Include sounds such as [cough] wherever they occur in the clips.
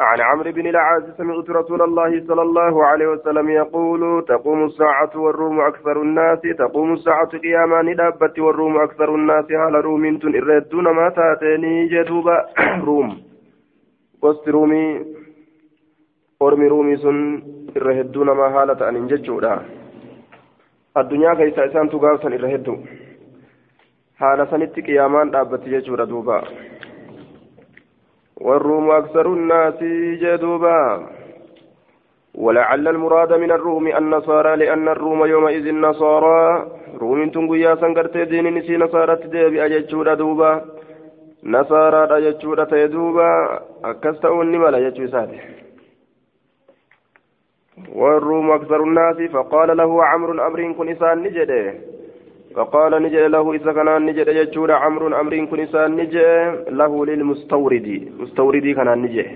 عن عمرو بن العاص سمعت رسول الله صلى الله عليه وسلم يقول تقوم الساعة والروم أكثر الناس تقوم الساعة قياما ندابت والروم أكثر الناس هل روم إردون ما تاتيني جدوبا [clears throat] روم. وسط رومي أرمي رومي سن إردون ما هالة أن ججودا الدنيا كيسا إسان تقاوسا إردو. حال سنتي قيامان دابت ججودا دوبا والروم أكثر الناس جدوبا. ولعل المراد من الروم النصارى لأن الروم يومئذ نصارى. روم تنقيا سنقرت دين نسي نصارى تدبي أججود دوبا. نصارى أججود تيدوبا. أكستون نمال أججو ساته والروم أكثر الناس فقال له عمرو أمر كن إسان نجده. فقال نجد له إذا كان نجد يجور عمرو أمر كن إنسان نجد له للمستورد. مستوردي كان نجد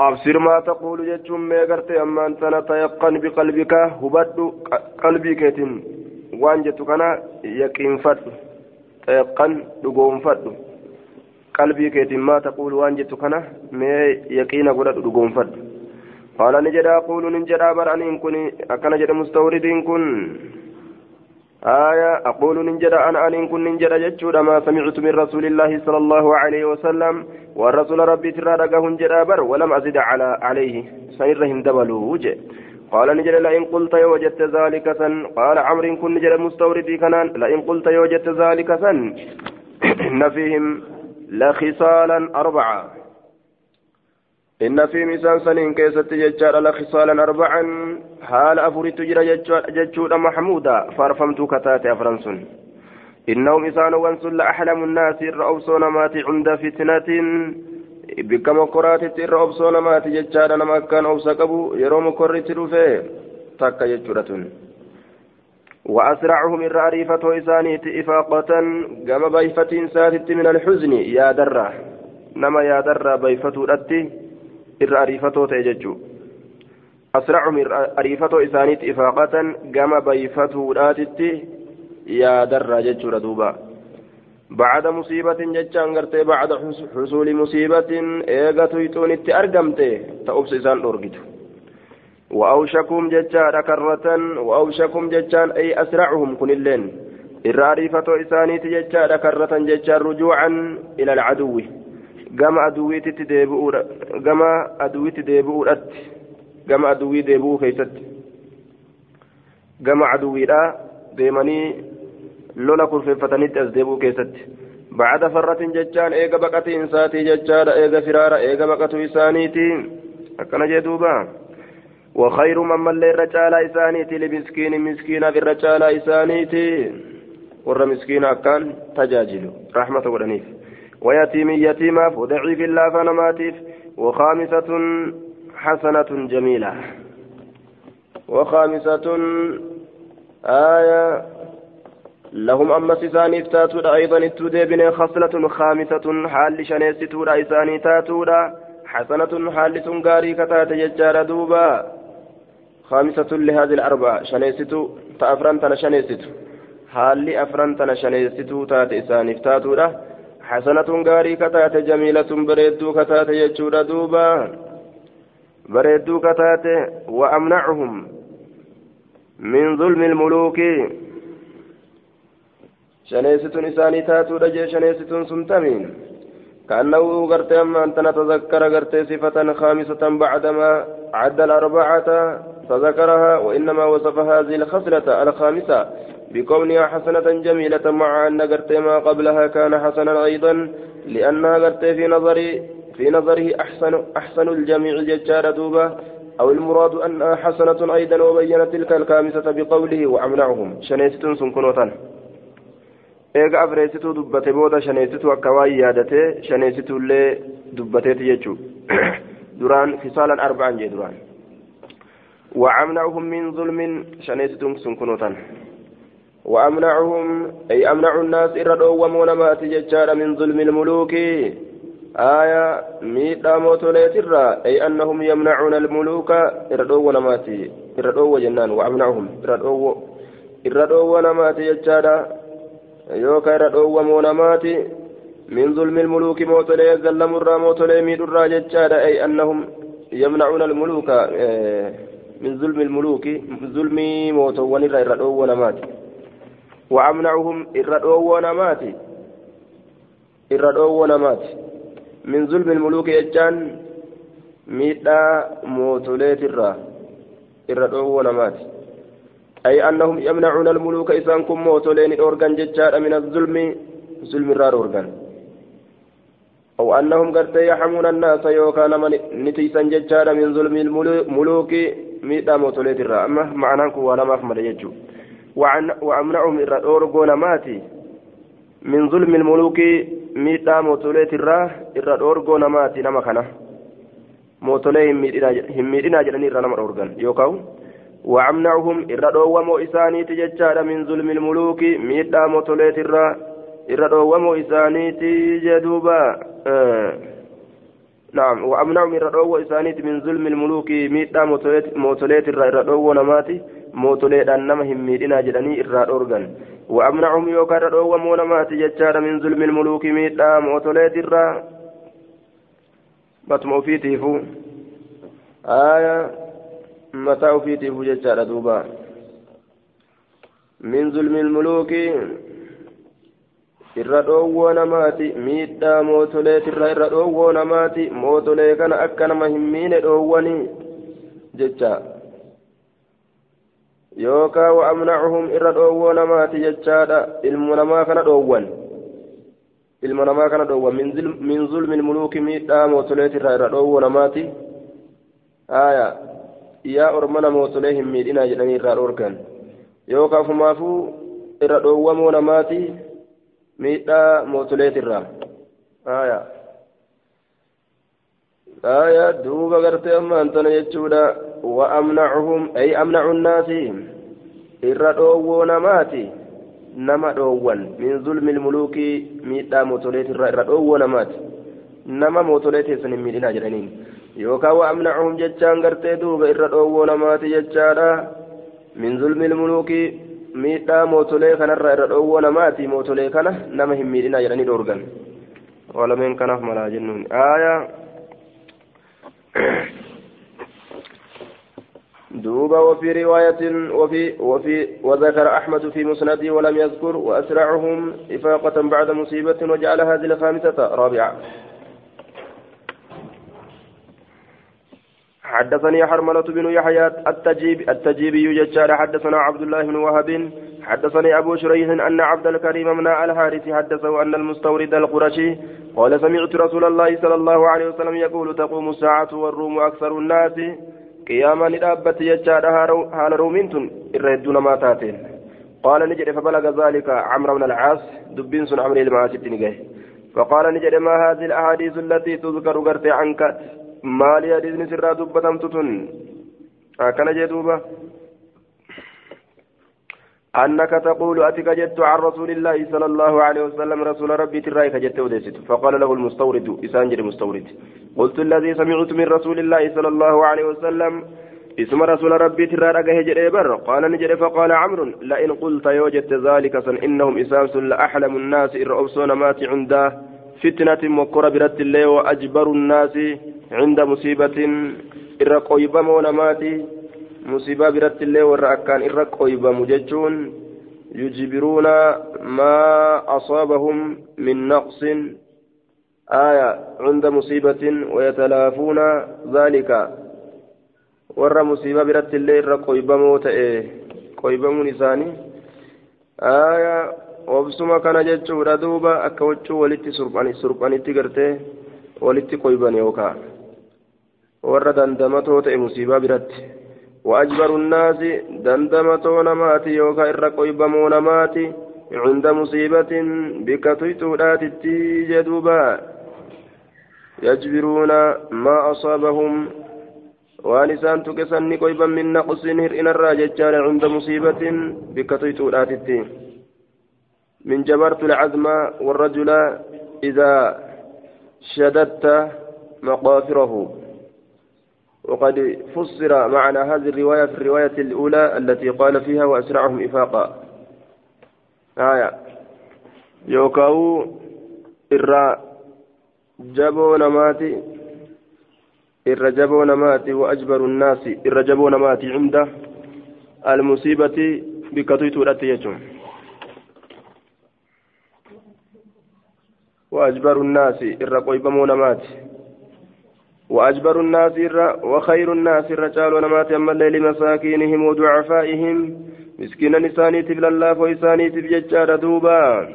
أبصر ما تقول جتشم ما قرت أما أنت تيقن بقلبك. هبد قلبي كتن وان جتو كان يقين فد. تيقن دقوم فد. قلبي كتن ما تقول وان جتو كان ما يقين قرد دقوم فد. قال نجد أقول نجد أبر أن كن أكن جد مستورد كن. آية أقول ننجد أنا أن كن ننجد جتشود ما سمعت من رسول الله صلى الله عليه وسلم والرسول ربي ترى رقه جرابر ولم أزد على عليه سيرهم دبلوا وجه قال نجد لئن قلت وجدت ذلك سن. قال عمرو كن نجد مستوردي كنان. لئن قلت وجدت ذلك سن. [clears throat] إن فيهم لخصالا أربعة. إن في ميسان سنين كيست ججار لخصالا أربعا حال أفرت جرى ججود محمودا فارفمت كتات أفرنسون إنهم إسان وانسل أحلم الناس الرأوسون مات عند فتنة. بكم قرات الرأوسون مات ججار نما كان أوسكبو يروم كرت رفه تك ججورة وأسرعهم الرأريفة إسانيت إفاقة قام بيفة ساتت من الحزن يا درة. نما يا درة بيفة أتي irra ariifatoo ta'e jechuu asracum ariifatoo isaaniit ifaaqatan gama bayfatuudhaatitti yaadarraa jechuudha duuba. بعد مصيبة جتشان غرتي بعد حصول مصيبة إيغا تيتون أرقمتي تأبس إسان أرقد وأوشكم جتشان كرة وأوشكم جتشان أي أسرعهم كن اللين الرارفة إسانيت جتشان كرة جتشان رجوعا إلى العدو gama aduwwiitti deebi'uudha gama aduwwii deebi'uu keessatti gama aduwwiidhaa deemanii lola kurfeeffatanitti as deebi'uu keessatti bacda farratin jechaan eega baqatiinsaatii jechaadha eega firaara eega baqatu isaaniiti akkana jee duuba وخير من من الرجال إسانيتي لمسكين مسكينا في الرجال إسانيتي ور مسكينا كان رحمة ودنيف ويتيم يتيما وضعيف الله فنماتيف. وخامسة حسنة جميلة. وخامسة آية. لهم أما سيساني تاتودا أيضا التوديبن خصلة خامسة حال شنيستودا إساني تاتودا حسنة حال سنغاري كتات يجار دوبا. خامسة لهذه الأربعة. شنيستو تأفرنتنا شنيستو حال أفرنتنا شنيستو تات إساني تاتودا حسنة غاري كتات جميلة بريدو كتات يجود دوبا. بريدو كتات وأمنعهم من ظلم الملوك. شنيستون إساني تاتو رجي شنيستون سنتمين. كأنه غرت أما أنت نتذكر غرت صفة خامسة بعدما عد الأربعة فذكرها وإنما وصف هذه الخصلة الخامسة. بكونها حسنة جميلة مع أن قرت ما قبلها كان حسنا أيضا لأنها قرت في نظري في نظره أحسن أحسن الجميع ججار دوبة أو المراد أنها حسنة أيضا وبين تلك الخامسة بقوله وأمنعهم. شنيست سنكنوتا eega afreessituu dubbate booda shaneessitu akka waan yaadate shaneessitu illee dubbateeti jechuu duraan fisaalan arba'an jee duraan من ظلم شنيستم سنكنوتا وأمنعهم أي أمنع الناس إردوا ومونمات ججار من ظلم الملوك. آية ميتا موتوليت الرا أي أنهم يمنعون الملوك إردوا ونمات إردوا جنان وأمنعهم إردوا إردوا ونمات ججار يوكا إردوا ومونمات من ظلم الملوك موتلي ظلم الرا موتلي ميد الرا جتشادا أي أنهم يمنعون الملوك آه، من ظلم الملوك ظلم موتوان الرا ونمات وأمنعهم الرا ونمات الرا ونمات من ظلم الملوك يجان ميدا موتولي الرا. الرا ونمات أي أنهم يمنعون الملوك إسان كم موتولين أورغان جتشادا من الظلم ظلم الرا أورغان. أو أنهم قد يحمون الناس يوكان من نتيسا ججارا من ظلم الملوك ميدا موتوليت الرا. أما معناه كوانا ما فمد يجو. وأمنعهم إرى أورغون ماتي. من ظلم الملوك ميدا موتوليت الرا إرى أورغون ماتي نما كنا موتولي هم ميدنا جلني إرى نما أورغان يوكاو. وأمنعهم إرى أوامو إساني تججارا من ظلم الملوك ميدا موتوليت الرا irra dhoowwamoo isaaniiti jedhuuba نعم. وأمنعهم إرى دعوة إسانيت من ظلم الملوك ميتا موتوليت إرى إرى نماتي هم ميدنا جدني إرى أورغان وأمنعهم يوكا دعوة مونماتي جتشار من ظلم الملوك ميتا موتوليت إرى بطمع في تيفو آية متى في تيفو جتشار دوبا من ظلم الملوك irra dhoowwoo namaati miidhaa mootoleetirra irra dhoowwoo namaati mootolee kana akka nama hin miine dhoowwanii jecha. Yookaan wa'amnacuhum irra dhoowwoo namaati jechaadha ilmu namaa kana dhoowwan ilma namaa kana dhoowwan min zulmin muluuki miidhaa mootoleetirra irra dhoowwoo namaati haaya yaa ormana mootolee hin miidhinaa jedhanii irraa dhoorgan yookaan fumaafuu irra dhoowwamoo namaati. miidhaa mootuleetirraa aya tana jechuudha wa amnacuhum ay amnacu nnaasi irra dhoowwoo namaati nama dhoowwan min zulmi ilmuluukii miidhaa mootoleetirraa irra dhoowwoo namaati nama mootolee teessan hin miidhinaa jedhaniin yookaan wa amnacuhum jechaan gartee duuba irra dhoowwoo namaati jechaadha min zulmi ilmuluukii miidhaa mootolee kanarraa irra dhoowwoo namaati mootolee kana nama hin miidhinaa jedhanii dhoorgan walameen kanaaf malaa jennuun aayaa [coughs] دوبا وفي رواية وفي وفي وذكر أحمد في مسنده ولم يذكر وأسرعهم إفاقة بعد مصيبة وجعل هذه الخامسة رابعة. حدثني حرملة بن يحيى التجيب التجيبي يجار حدثنا عبد الله بن وهب حدثني أبو شريح أن عبد الكريم من الحارث حدثه أن المستورد القرشي قال سمعت رسول الله صلى الله عليه وسلم يقول تقوم الساعة والروم أكثر الناس. قياما ندابت يجار حال رومنتن إردون ما تاتين. قال نجد فبلغ ذلك عمرو بن العاص دبين سن عمرو فقال نجد ما هذه الأحاديث التي تذكر قرت عنك؟ Maali hadiisni sirraa dubbatamtu tun? Akkana jee duuba. أنك تقول أتك جدت عن رسول الله صلى الله عليه وسلم رسول ربي ترايك جدت وديست فقال له المستورد إسانجر مستورد قلت الذي سمعت من رسول الله صلى الله عليه وسلم اسم رسول ربي تراك هجر بر قال نجر فقال عمرو لئن قلت يوجدت ذلك إنهم إسامس لأحلم الناس إرؤوسون مات عنده فتنة مكر برت الله وأجبر الناس عند مصيبة إرى ونماتي مصيبة برت الله ورى أكان إرى قويبم ججون يجبرون ما أصابهم من نقص. آية عند مصيبة ويتلافون ذلك. ورى مصيبة برت الله إرى قويبم وتأيه قويبم نساني. آية obsuma kana jechuudha duuba akka wachuu walitti surphanitti gartee walitti qoyban yookaa warra dandamatoo ta'e musiibaa biratti وأجبر الناس دندمتو نماتي يوكا إر قيبمو نماتي عند مصيبة بكتيتو تتي جدوبا يجبرون ما أصابهم وانسان تكسن قيبا من نقص هرئن الراججان عند مصيبة بكتيتو تتي من جبرت العزم والرجل إذا شددت مقافره وقد فسر معنى هذه الرواية في الرواية الأولى التي قال فيها وأسرعهم إفاقا آية يوكاو jaboo namaati irra jaboo namaati waajbaru nnaasi irra jaboo namaati cinda almusiibati bikka tuytuudhatti jechuun waajbaru nnaasi irra qoybamuu namaati وأجبر الناس وخير الناس الرجال ونمات أما الليل لمساكينهم وضعفائهم. مسكين نساني تبل الله وإساني تبججار دوبا.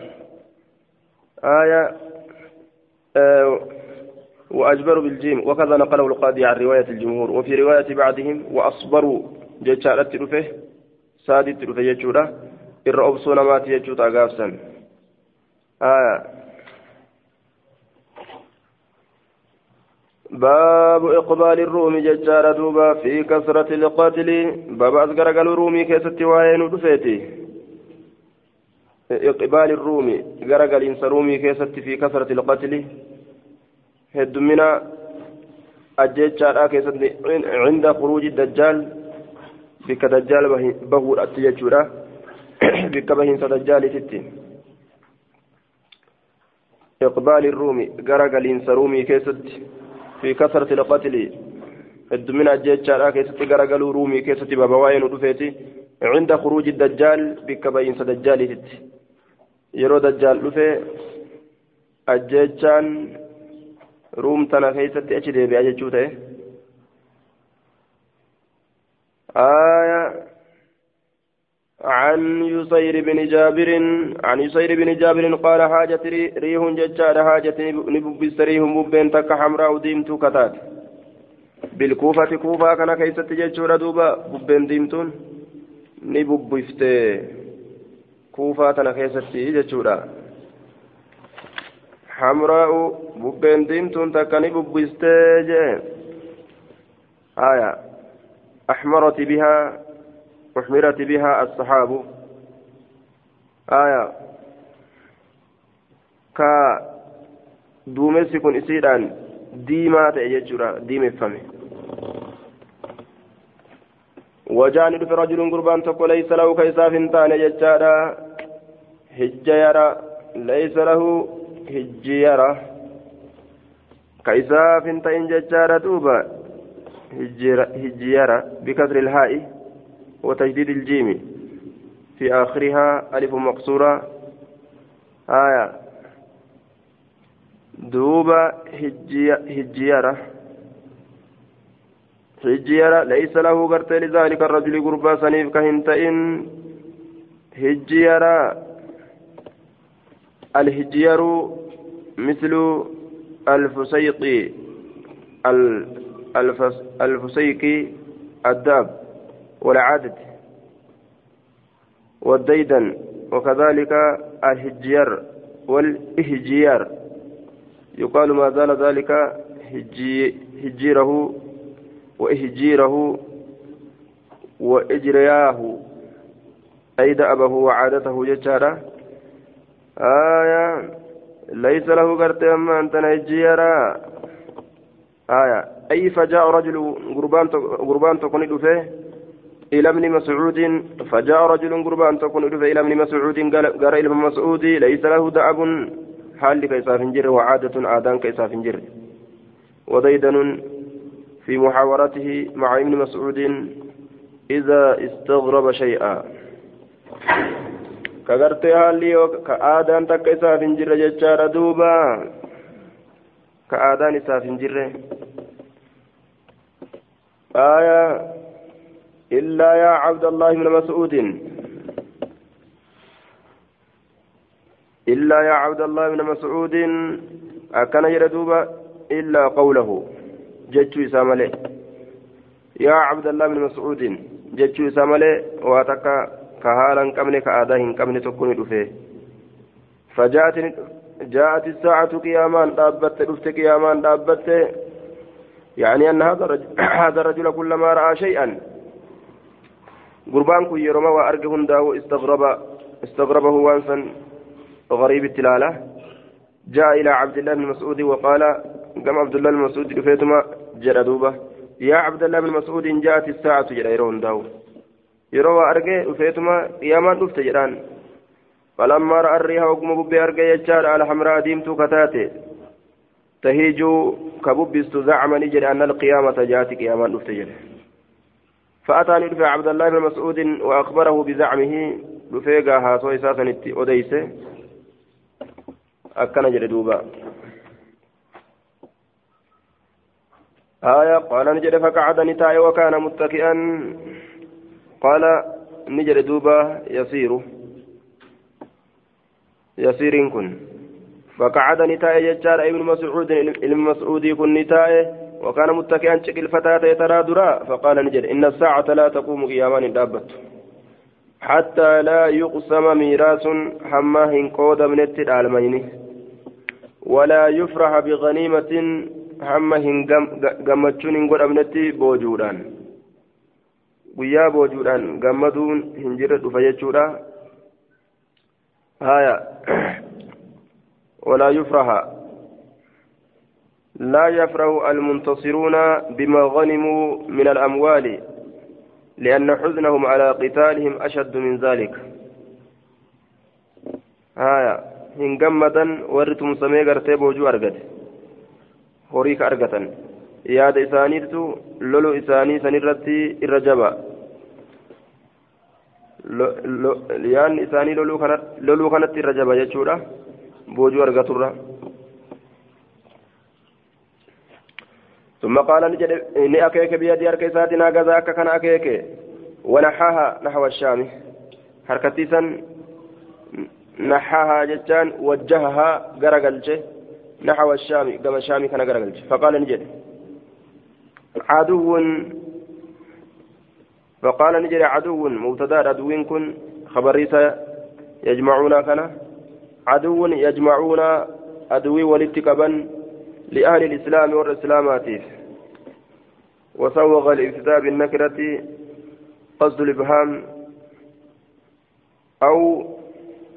آية آه وأجبر بالجيم. وكذا نقله القاضي عن رواية الجمهور. وفي رواية بعضهم وأصبروا ججارة تلفه سادي تلفه يجورة الرؤوس نمات يجوتا قافسا آية باب إقبال الروم ججار دوبا في كثرة القتل باب أذكر قال الرومي كيست وين دفيتي إقبال الروم. قرقل إنس رومي كيست في كثرة القتل هدمنا أجيتشار كيست عند خروج الدجال. بك دجال بهور أتيجورا [coughs] بك بهين دجال ستين إقبال الروم. قرقل إنس رومي كيست في كثرة القتل الدمنا جيتشارا كيستي غرغلو رومي كيستي بابا واين ودفيتي عند خروج الدجال بك بين دجال يرو دجال دفي أجيتشان روم تنا كيستي أجي ديبي أجيتشو آية عن يسير بن جابر عن يسير بن جابر قال حاجة ريح ججار حاجة نببس ريح مبين تك حمراء ديمت كتات. بالكوفة كوفة كان كيست ججور دوبا ببين ديمتون. نببست كوفة كان كيست ججورا حمراء ببين ديمتون تك نببست آية. أحمرت بها أحمرت بها الصحاب. آية. كا دومسي كن إسيران ديما تأججرا ديم فمي. وجاني في رجل قربان تقول ليس له كيساف تاني ججارا هجيرا ليس له هجيرا كيساف تين ججارا دوبا هجيرا بكسر الهاء. وتجديد الجيم. في آخرها ألف مقصورة. آية. دوبا هجيرة هجيرة ليس له لذلك الرجل قربا سنيف كهنتئن. الهجير مثل الفسيقي الداب. والعدد والديدن وكذلك الهجير والإهجير يقال ما زال ذلك هجي هجيره وإهجيره وإجرياه. أي دأبه وعادته ججارة آية ليس له قرت أما أنت نهجيرا آية أي فجاء رجل قربان تكون فيه إلى ابن مسعود فجاء رجل قربان تكون إلى ابن مسعود قال إلى مسعود ليس له دعب حال كيسا فنجر وعادة آدان كيسا فنجر. وديدن في محاورته مع ابن مسعود إذا استغرب شيئا. كغرتي هالي كآدان تكيسا فنجر؟ ججار دوبا. كآدان إسا فنجر؟ آية إلا يا عبد الله بن مسعود. إلا يا عبد الله بن مسعود. أكن يردوبا إلا قوله. جتشو سامله يا عبد الله بن مسعود. جتشو سامله واتكا كهالا كمن كآداه كمن تكون دفه فجاءت جاءت الساعة قياما دابت دفت قياما دابت. يعني أن هذا [clears throat] هذا الرجل كلما رأى شيئا قربان كن يرمى وأرجه داو استغرب استغربه وانسا غريب التلالة جاء إلى عبد الله بن مسعود وقال قام عبد الله بن مسعود رفيتما جردوبة يا عبد الله بن مسعود جاءت الساعة جريرون داو يروى أرجه رفيتما قياما رفت جران فلما رأى الريح وقم ببي أرقى يجار الحمراء ديمتو كتاتي تهيجو كببست زعم نجري أن القيامة جاءت قياما نفتجر فأتاني رفع عبد الله بن مسعود وأخبره بزعمه رفيقا هاسو إساسا أديسه أكن جري دوبا. آية قال نجد فقعد نتاي وكان متكئا. قال نجد دوبا يسير. يسير كن. فقعد نتاي ججار ابن مسعود ابن مسعود كن نتاي. وكان متكئا شكل فتاة ترى درا فقال نجد إن الساعة لا تقوم قياما دابت حتى لا يقسم ميراث حما هنقود من التدالمين ولا يفرح بغنيمة hin gammachuun hin godhamnetti boojuudhaan guyyaa boojuudhaan gammaduun hin jirre dhufa jechuudha haya walaa yufraha لا يفرح المنتصرون بما غنموا من الأموال لأن حزنهم على قتالهم أشد من ذلك هايا هن جمدا ورتم سمي قرتي بوجو أرقد horii ka argatan yaada isaaniitu lolu isaanii sanirratti irra jaba yaanni isaanii loluu kanatti irra jaba jechuudha boojuu argaturra ثم قال إني أكيك بيدي أركي ساتنا أكا كان أكيك. ونحاها نحو الشام. حركتيسا نحاها جتان وجهها غرقلشه نحو الشام كما الشام كان قرقلت فقال نجد عدو. فقال نجد عدو مبتدا عدو كن خبريسا يجمعون كان. عدو يجمعون عدوي والاتقابا لأهل الإسلام والإسلامات وسوغ الابتداء بالنكرة قصد الإبهام. أو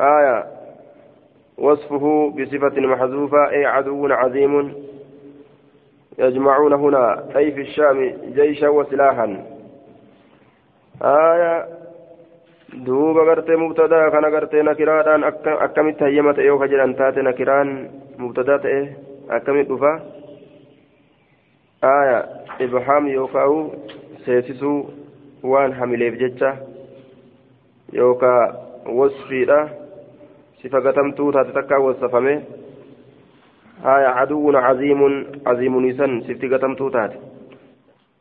آية وصفه بصفة محذوفة أي عدو عظيم. يجمعون هنا أي في الشام جيشا وسلاحا. آية duuba gartee mubtadaa kana gartee nakiraadhaan akkamitti hayyama ta'e yoo ka jedhan taate akkamitti dhufa. Aya ibhaam yookaan seesisuu waan hamileef jecha. Yookaan wasfiidha. Sifa gatamtuu taate takkaa wasafame haya caduwwun caziimun caziimuniisan sifti gatamtuu taate.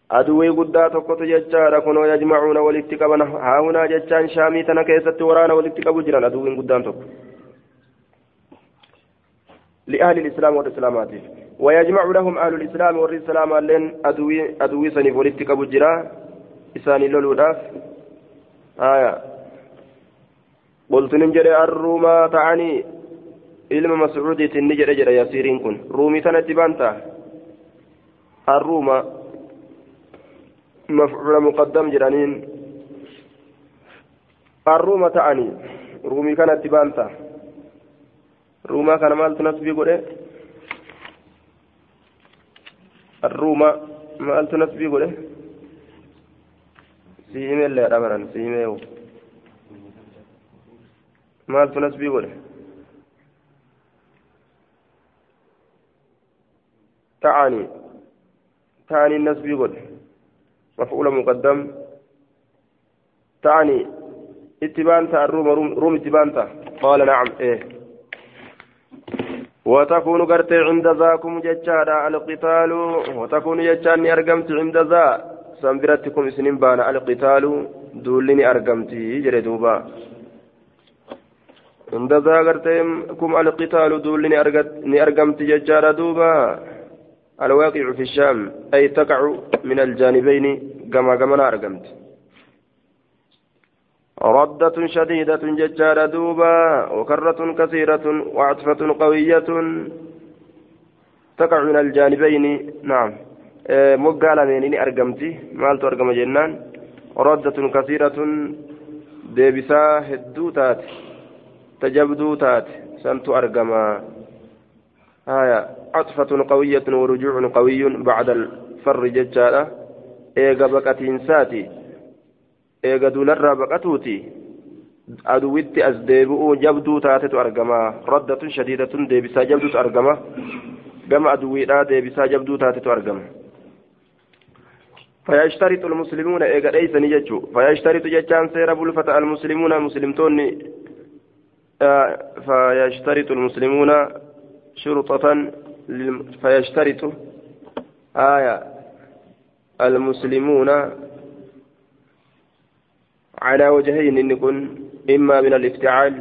Aduwii guddaa tokkotu jechaadha kunoo yajmacuuna walitti qaban haahunaa jechaan shaamii tana keessatti waraana walitti qabu jiran aduwiin guddaan tokko لأهل الإسلام والإسلامات. ويجمع لهم أهل الإسلام والإسلام لين أدوي أدوي سنف أبو جرا. إساني لولو آية. قلت ننجر الروما تعني. ni jedhe jedha yasiiriin kun ruumii tanatti baanta الروما مفعول مقدم جرانين. الروما تعني. رومي كانت بانتا. روما كان مال تنسبي قوله الروما مال تنسبي قوله سيمي اللي رمران سيمي maaltu nasbii godhe? تعني تعني النسب قل مفعول مقدم تعني اتبانتا الروم روم, روم اتبانتا قال نعم إيه وتكون قرت عند ذاكم ججادا القتال وتكون ججاني أرقمت عند ذا. سنبرتكم سنين بانا القتال دولني أرقمتي جردوبا عند ذا قرتكم القتال دول ني أرقمت ججار دوبا. الواقع في الشام أي تقع من الجانبين كما كما أرقمت. ردة شديدة ججار دوبا وكرة كثيرة وعطفة قوية تقع من الجانبين نعم إيه، مقالة من أرقمتي مالت أرقم جنان ردة كثيرة ديبسا هدوتات تجبدو تات سنت أرقما آية عطفة قوية ورجوع قوي بعد الفر ججالة إيغا بقتين ساتي إيغا دولر بقتوتي aduwitti as deebi'uu jabduu taatetu argama raddatun shadiidatun deebisaa jabduutu argama gama aduwiidhaa deebisaa jabduu taatetu argama فيشترط المسلمون إيجا ليس نجتشو فيشترط جتشان سير بلفة المسلمون مسلمتون آه فيشترط المسلمون شرطة فيشترط آية المسلمون على وجهين إن يكون إما من الافتعال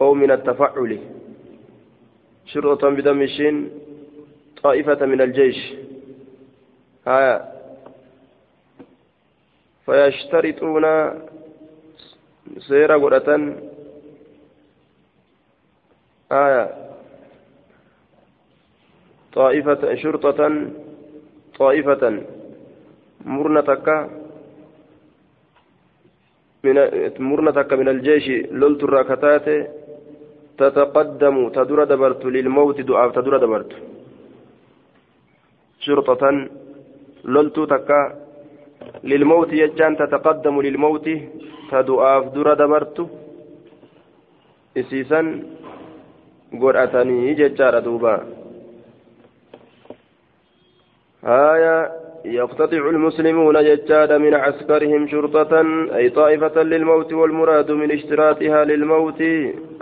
أو من التفعل. شرطة بدم الشين طائفة من الجيش. آية فيشترطون سير قرة آية طائفة شرطة طائفة. مرنتك. من مرنتك من الجيش لولت الراكتات تتقدم تدور دبرت للموت دعاء تدور دبرت. شرطة لولت تكا للموت يجان تتقدم للموت تدعاء دور دبرت. إسيسا قرأتني ججار دوبا. آية يقتطع المسلمون ججاد من عسكرهم شرطة أي طائفة للموت والمراد من اشتراطها للموت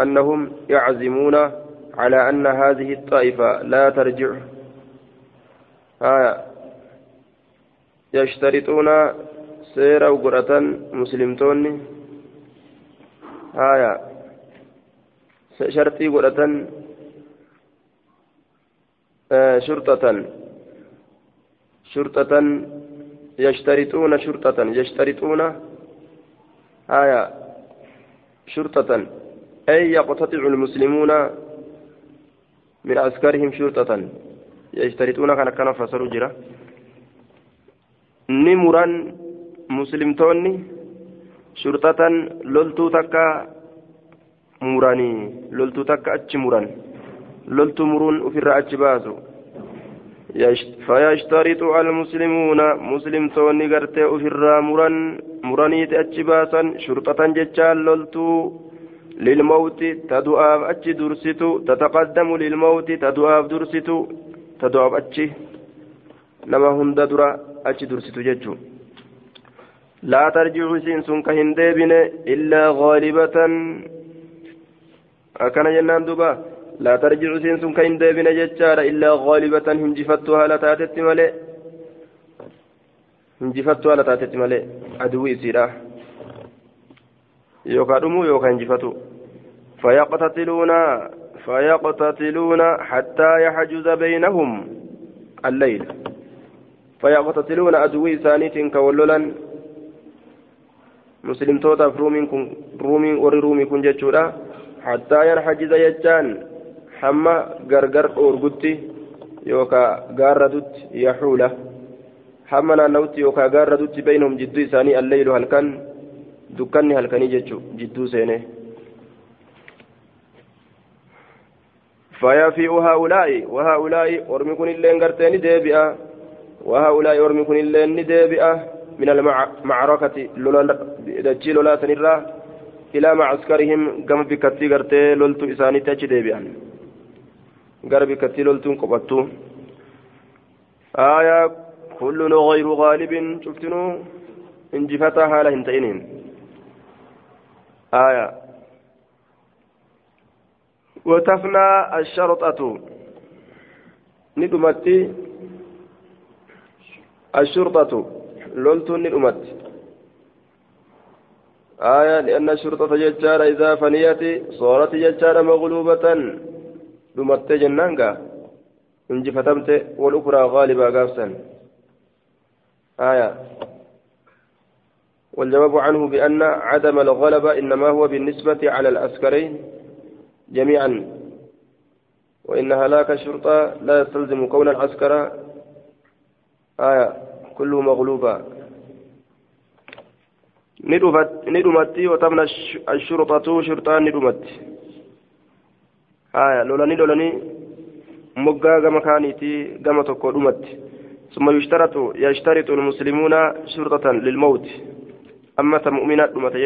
أنهم يعزمون على أن هذه الطائفة لا ترجع. آية يشترطون سيرا وقرة مسلمتون آية شرطي قرة آه شرطة. شرطة يشترطون شرطة يشترطون آية شرطة أي يقتطع المسلمون من عسكرهم شرطة. يشترطون كان كان فسروا جرا. نمرا مسلمتوني شرطة لولتو تكا لولتو تكا أتش مران. لولتو مرون وفي الرأتش بازو. فيشترط المسلمون مسلم توني غرتي أفرا مرن مرنيت أتشباسا شرطة جتشال لولتو. للموت تدعاف أتش درستو تتقدم للموت تدعاف درستو. تدعاف أتش نما هند درا أتش درستو جتشو. لا ترجع سنسون كهندبن إلا غالبة. أكن جنان دبا لا ترجع سينسون كين ديبنا جتشارا إلا غالبة هنجفتها لا تاتت ملئ هنجفتها لا تاتت ملئ عدوي سيرا يوكا دمو يوكا هنجفتو فيقتتلون فيقتتلون حتى يحجز بينهم الليل. فيقتتلون عدوي ثانيت كولولا مسلم توتا رومين كن رومين وري رومي كن جتشورا. حتى ينحجز يجان hamma gargar dhoorgutti yookaan gaarratutti yaxuula hamma naanna'utti yookaan gaarratutti baynahum jidduu isaanii alleeylu halkan dukkanni halkanii jechu jidduu seene fayafi'u haa'ulaa'i wahaa'ulaa'i ormi kun illeen gartee ni deebi'a. Wahaa'ulaa'i ormi kun illeen ni deebi'a. Min almacrakati dachii lolaa sanirraa ilaa macaskarihim gama bikkattii gartee loltu isaanitti achi deebi'an. Gara bikkattii loltuun qophattu. Aayaa kullun غير غالب شفتنو انجفتا حالا هنتئنين آية وتفنى الشرطة ندمتي الشرطة لولت ندمت آية لأن الشرطة ججارة إذا فنيت صارت ججارة مغلوبة dhumattee jennaan gaa? Injifatamte wal ukuraa gaalibaa gaafsan. آية والجواب عنه بأن عدم الغلبة إنما هو بالنسبة على العسكرين جميعا وإن هلاك الشرطة لا يستلزم كون العسكر آية كله مغلوبا ندمت وتمنى الشرطة شرطان ندمت haya lolanii lolanii moggaa gama kaaniiti gama tokko dhumatti. ثم يشترط يشترط المسلمون شرطة للموت أما مؤمنات دمت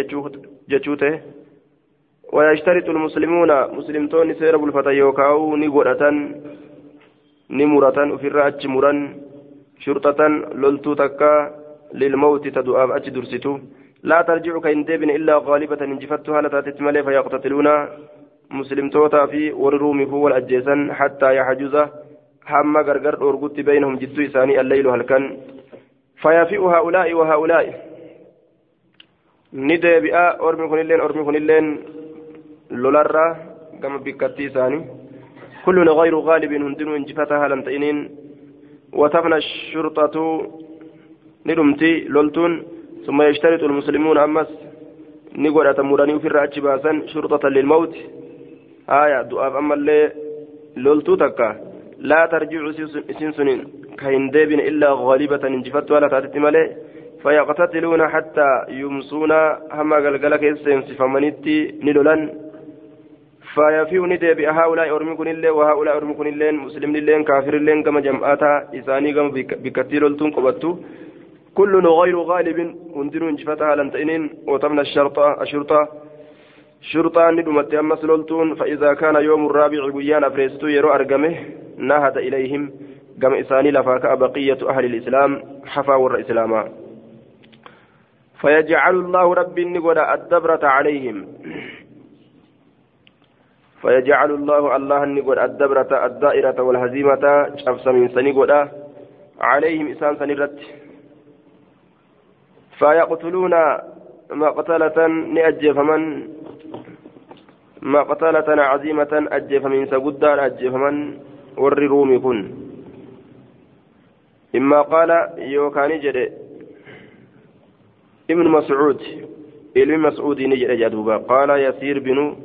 جتشوته ويشترط المسلمون مسلمتون سير بالفتى يوكاو نقودة نمرة في الرأج مرا شرطة لولتو تكا للموت تدعى أجي درستو لا ترجع كإن ديبن إلا غالبة انجفتها لتاتت ملي فيقتتلون مسلم توتا في والروم هو الأجيسا حتى يحجز حما غرغر أورغت بينهم جدو إساني الليل هلكن فيفيء هؤلاء وهؤلاء. ندبئا أرمي كن اللين أرمي كن اللين لولرا كما بكتي إساني. كل غير غالب هندن انجفتها لم تئنين. وتفنى الشرطة ندمتي لولتون. ثم يشترط المسلمون أمس. نقول أتمرني في الرأج باسا شرطة للموت. آية دعاء أما اللي لولتو تكا. لا ترجع سنسنين كهن ديبن إلا غالبة انجفت ولا تاتت مالي. فيقتتلون حتى يمسون هما قلقل كيسين سفمانيتي ندولان فيفيو ندي بهؤلاء أرمكن الله وهؤلاء أرمكن الله مسلم الله كافر الله كما جمعاتا. إساني كما بكثير لتون قبطو. كل غير غالب. هندن انجفتها لن تئنين وتمنى الشرطة الشرطة. شرطان ندمت أمس لولتون فإذا كان يوم الرابع بيان أفريستو يرو أرقمه نهد إليهم قم إساني لفاك بقية أهل الإسلام حفا ور إسلاما. فيجعل الله رب النقود الدبرة عليهم. فيجعل الله الله النقود الدبرة الدائرة والهزيمة شفص من سنقود عليهم إسان سنرت. فيقتلون مقتلة نأجف من مقتلة عزيمة أجف من سجدان أجف من ور رومي كن. إما قال يوكاني جد ابن مسعود ابن مسعود نجد جدوبا قال يسير بن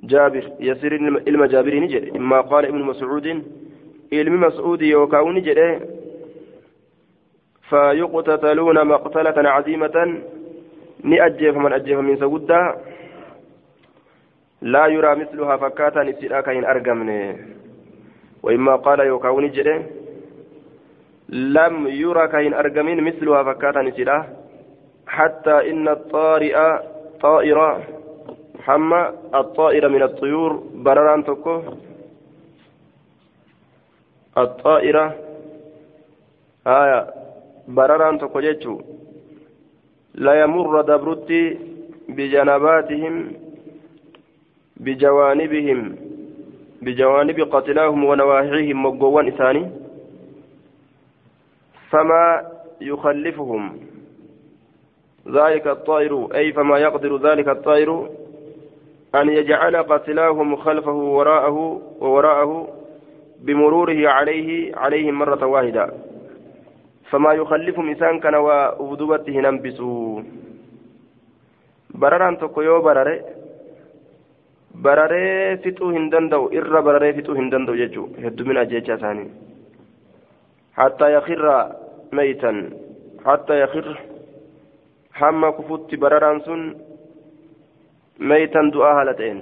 جابر يسير علم جابر نجد. إما قال ابن مسعود علم مسعود يوكاو نجد. فيقتتلون مقتلة عزيمة نأجف من أجف من سجدا لا يرى مثلها فكاتا نسيرا كاين أرقمني وإما قال يوكاوني جده لم يرى كاين أرقمين مثلها فكاتا نسيرا حتى إن الطارئ طائرة حما الطائر من الطيور برران تكو الطائرة آية برران تكو جيتشو. لا يمر دبرتي بجنباتهم بجوانبهم بجوانب قتلاهم ونواحيهم مقوان إساني فما يخلفهم. ذلك الطائر أي فما يقدر ذلك الطائر أن يجعل قتلاهم خلفه وراءه ووراءه بمروره عليه عليهم مرة واحدة. فما يخلفهم إنسان كان وأبدوته ننبسوا برران تقيو بررة. Bararee fixuu hin danda'u irra bararee fixuu hin danda'u jechuudha heddumina jecha isaanii hattaa yakirra meeytan hattaa yakirra hamma kufutti bararaan sun meeytan du'aa haala ta'een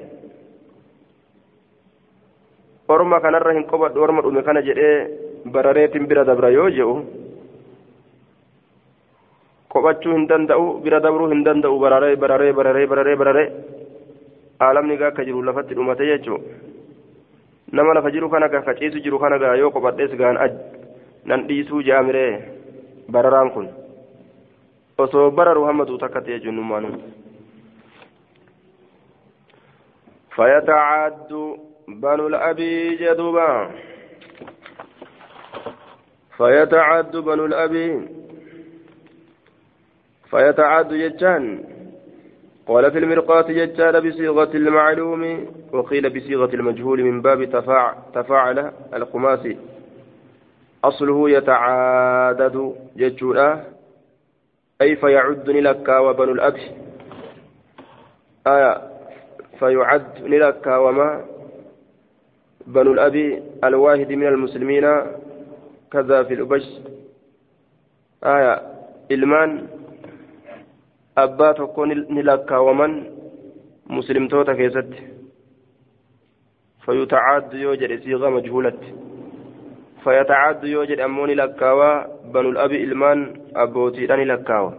orma kanarra hin qobadhu orma dhume kana jedhee barareetiin bira dabra yoo je'u qophachuu hin danda'u bira dabruu hin danda'u bararee bararee bararee bararee bararee aalamni gaa akka jiru lafatti dhumate jechuun nama lafa jiru kana gaa ciisu jiru kana gaa yoo qophaadhees gaan nan dhiisuu jaamiree bararaan kun osoo bararu hammatu takkatti jechuun nummaanu. فيتعد بنو الأبي جدوبا فيتعد بنو الأبي فيتعد جتان قال في المرقاة ججال بصيغة المعلوم وقيل بصيغة المجهول من باب تفاع تفاعل الخماسي. أصله يتعادد ججولا أي فيعد لك وبن الأب آية فيعد لك وما بنو الأب الواحد من المسلمين كذا في الأبش. آية إلمان abbaa tokko ni lakkaawaman muslimtoota keessatti siiqa majhuulatti fayatacaaddu yoo jedhe ammoo ni lakkaawaa banul abi ilmaan abbootiidha ni lakkaawa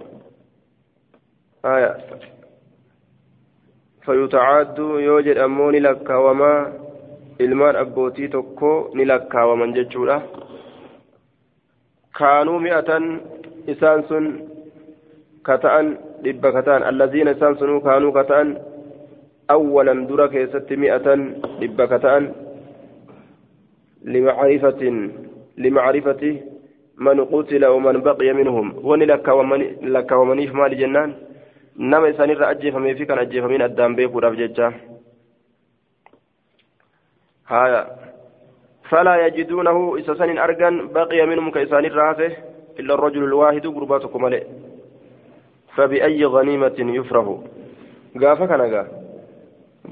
فيتعاد يوجد أموني لك وما ilmaan abbootii tokko ni lakkaawaman jechuudha kaanuu mi'atan isaan sun kata'an dhibba kata'an allaziina isaan sunuu kaanuu kata'an awwalan dura keessatti mi'atan dhibba kata'an limacrifatin limacrifati man qutila waman baqiya minhum wani lakkaawamaniif maali jennaan nama isaanirra ajjeefamee fi kan ajjeefamiin addaan beekuudhaaf jecha هايا فلا يجدونه إسسان أرجن بقي منهم كإسان الرافه إلا الرجل الواحد قرباتكم عليه فبأي غنيمة يفره قافك أنا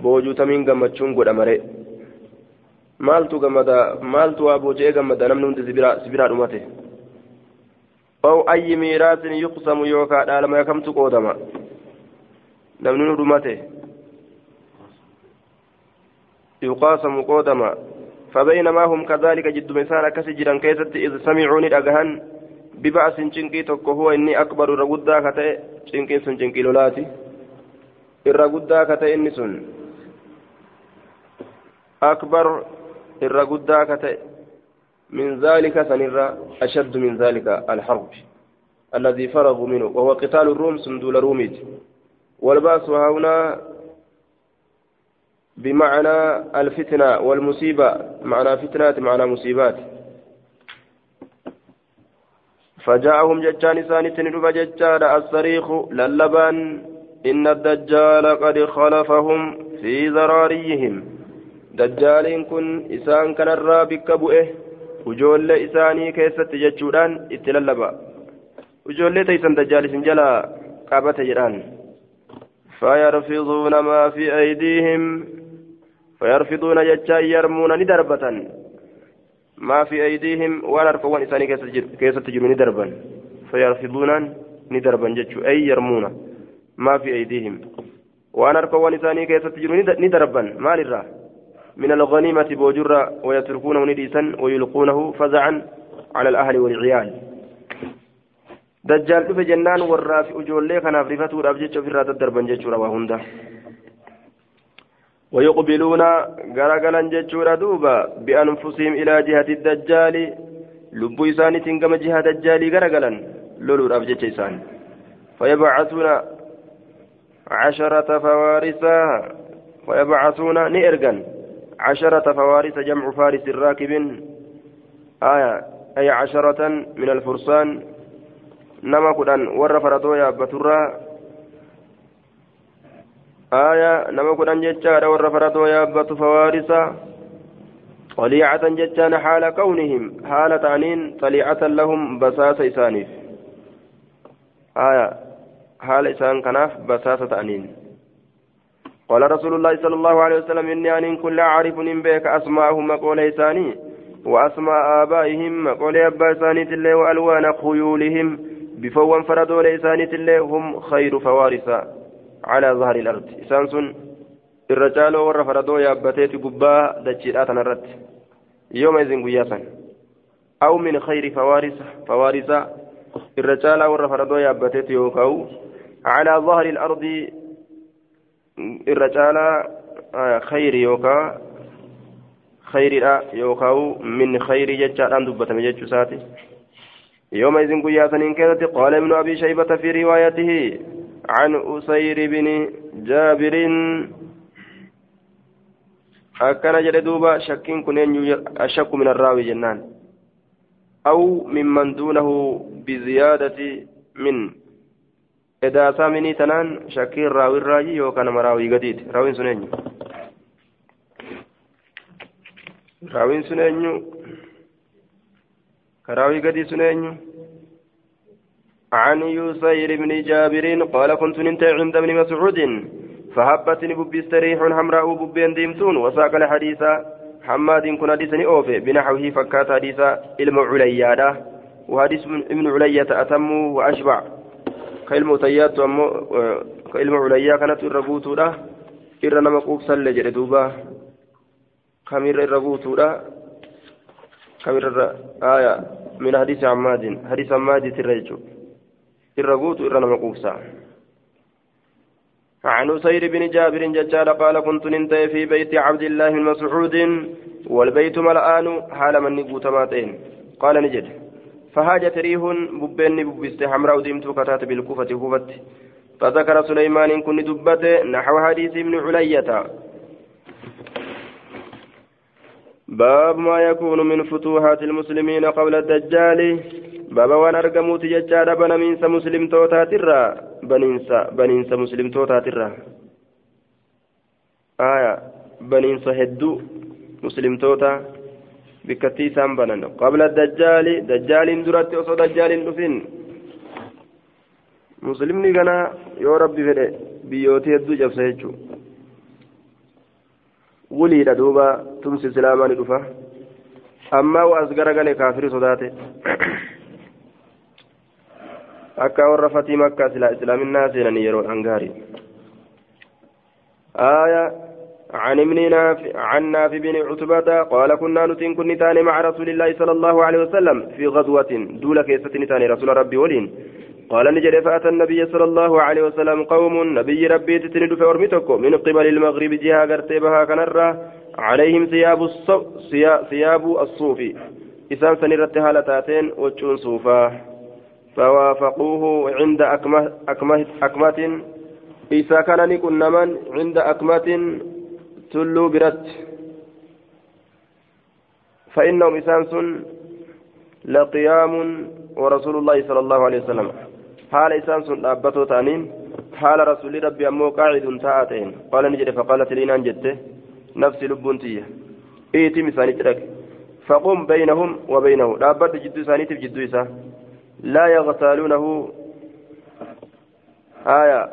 بوجو تمين قمتشون قد أمري gammada maaltu waa boocee gammada namni hundi sibiraa dhumate aw ayyi miiraasin yuqsamu yookaa dhaalama kamtu qoodama namni nu dhumate يقاسم قودما فبينما هم كذلك جد مسان كسجرا كيست إذ سمعوني أجهن ببأس شنكي تكو هو إني أكبر رغدا كتئ شنكي سن شنكي لولاتي الرغدا كتئ إني سن أكبر الرغدا كتئ من ذلك سنرى أشد من ذلك الحرب الذي فرغوا منه وهو قتال الروم سندول روميت والباس هنا بمعنى الفتنة والمصيبة معنى فتنات معنى مصيبات فجاءهم ججان ثاني تندب ججان الصريخ للبان إن الدجال قد خلفهم في ذراريهم. دجال كن إسان كان الرابك بؤه. وجول إساني كيست ججودان اتللبا وجول تيسن دجال سنجلا قابت جران فيرفضون ما في أيديهم. فيرفضون ججا يرمون ندربة. ما في أيديهم ولا رفوان إساني كيسة تجر ندربا فيرفضون ندربا ججو أي يرمون ما في أيديهم. وأنا رفوان إساني كيسة تجر ندربا ما للرا من الغنيمة بوجرة ويتركونه نديسا ويلقونه فزعا على الأهل والعيال. دجال في جنان والرافع جولي كان أفريفته رابجة في الرات الدربا ججو رواهنده ويقبلون غرغلا جتشورا دوبا بأنفسهم إلى جهة الدجال. لبو إساني تنقم جهة الدجال غرغلا لولو رابجة إسان. فيبعثون عشرة فوارسا ويبعثون نئرغا عشرة فوارس جمع فارس الراكب. آية أي عشرة من الفرسان. نما قدان ور فرطويا بترا. آية نما كدن جتشارا ور فرطو يابت فوارسا طليعة جتشان حال كونهم حال تعنين طليعة لهم بساس إسانيف آية حال إسان كناف بساس تعنين قال رسول الله صلى الله عليه وسلم إني أن كل عارف بك أسماءهم مقول إساني وأسماء آبائهم مقول أبا إساني تلي وألوان خيولهم بفوان فردوا لإساني تلي هم خير فوارسا على ظهر الأرض. إسانسون الرجال ور فردو يابتيت قبا دجيرات نرت يوم إذن قياسا. أو من خير فوارس فوارس. الرجال ور فردو يابتيت يوكاو. على ظهر الأرض. الرجال خير يوكا. خير يوكاو. من خير ججال دبة مجج ساتي. يومئذ قياسا إن كانت قال ابن أبي شيبة في روايته عن أسير بن جابر. أكن جل دوبا شك كن أشك من الراوي جنان. أو ممن دونه بزيادة من. إذا سامني تنان شكير راوي الراجي يوكان مراوي قديد. راوي سنين راوي سنين كراوي قديد سنين عن يسير بن جابر قال كنت ننتهي عند ابن مسعود فهبتني ببست ريح حمراء ببين ديمتون وساق الحديث حماد كن حديثني أوفي بنحوه فكات حديث علم عليادة وحديث ابن علية أتم وأشبع. كلمة تيات كلمة عليا كانت الربوت له إر نمقوب سل جردوبا كمير الربوت له كمير آية من حديث عماد حديث عماد ترجو irra guutu irra عن سير بن جابر ججال قال كنت ننتهي في بيت عبد الله بن مسعود والبيت ملآن حال من نقوت ماتين. قال نجد. فهاجت ريح ببين ببست حمراء ديمت كتات بالكوفة كوفت. فذكر سليمان كن دبت نحو حديث ابن علية. باب ما يكون من فتوحات المسلمين قبل الدجال. ارغموت ججارا بنمينس مسلم توتاترا بنينس بنينس مسلم توتاترا آية بنينس هدو مسلم توتا بكتي سامبنا قبل الدجال دجال درت وصو دجال دفين مسلمني غنا يا ربي فدي بيوتي هدو جبسه جچو wuliidha duuba tumsi islaamaa ni dhufa. Ammaa waas garagale kaafiri sodaate. Akka warra fatii makka islaaminaa seenanii yeroodhaan gaarii آية عن ابن نافع عن نافع بن عتبة قال كنا نتين كن تاني مع رسول الله صلى الله عليه وسلم في غزوة دولة كيستني تاني رسول ربي ولين قال نجري فأتى النبي صلى الله عليه وسلم قوم نبي ربي تتند في أرمتكم من قبل المغرب جهة قرتبها كنرة عليهم ثياب الصو ثياب الصوف إسان سنرت هالتاتين وجون صوفا فوافقوه عند أكمة أكمة أكمة. إذا كان نكون من عند أكمة تلو برت فإنهم إسان لقيام ورسول الله صلى الله عليه وسلم. حال إسان سن أبتو تانين. حال رسول ربي أمو قاعد تاعتين قال نجد فقالت لي جدته نفسي لبنتي إيتي مثاني ترك. فقم بينهم وبينه. لا بد جدو سانيتي جدو إسا. لا يغتالونه. آية.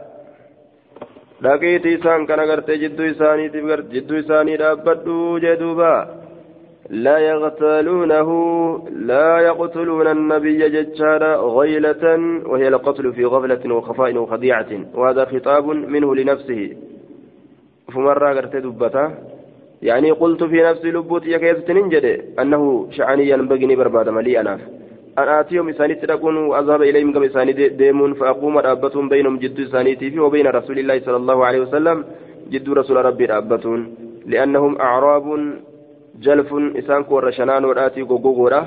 dhaqiitii isaan kana gartee jidduu isaaniitiif jidduu isaanii dhaabbadhu jee duuba لا يغتالونه. لا يقتلون النبي ججارا غيلة وهي القتل في غفلة وخفاء وخديعة وهذا خطاب منه لنفسه. فمرة قرت دبتا. يعني قلت في نفسي لبوت يكيس ننجد أنه شعني ينبغي برباد ملي أنا أن آتيهم إساني تلقون وأذهب إليهم كم إساني ديمون فأقوم رابتهم بينهم جد إساني وبين رسول الله صلى الله عليه وسلم جد رسول ربي رابتون لأنهم أعراب جلف إسان كور شنان وراتي غوغورا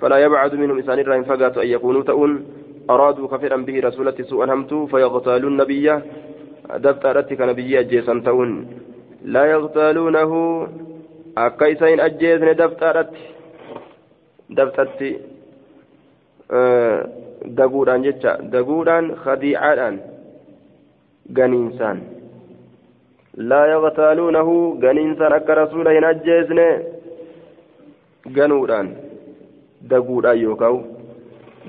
فلا يبعد منهم إسان الرحم فقات أن يكونوا تؤن أرادوا كفرا به رسولة سوءا همتوا فيغتالون النبي دفترتك نبي أجيسا تؤن لا يغتالونه أكيسين أجيسن دفترت دفترت daguudhaan jecha daguudhaan khadiicaadhaan ganiinsaan. لا يغتالونه غنينسان أكا رسولا هنجيزن غنودان دقودان يوكاو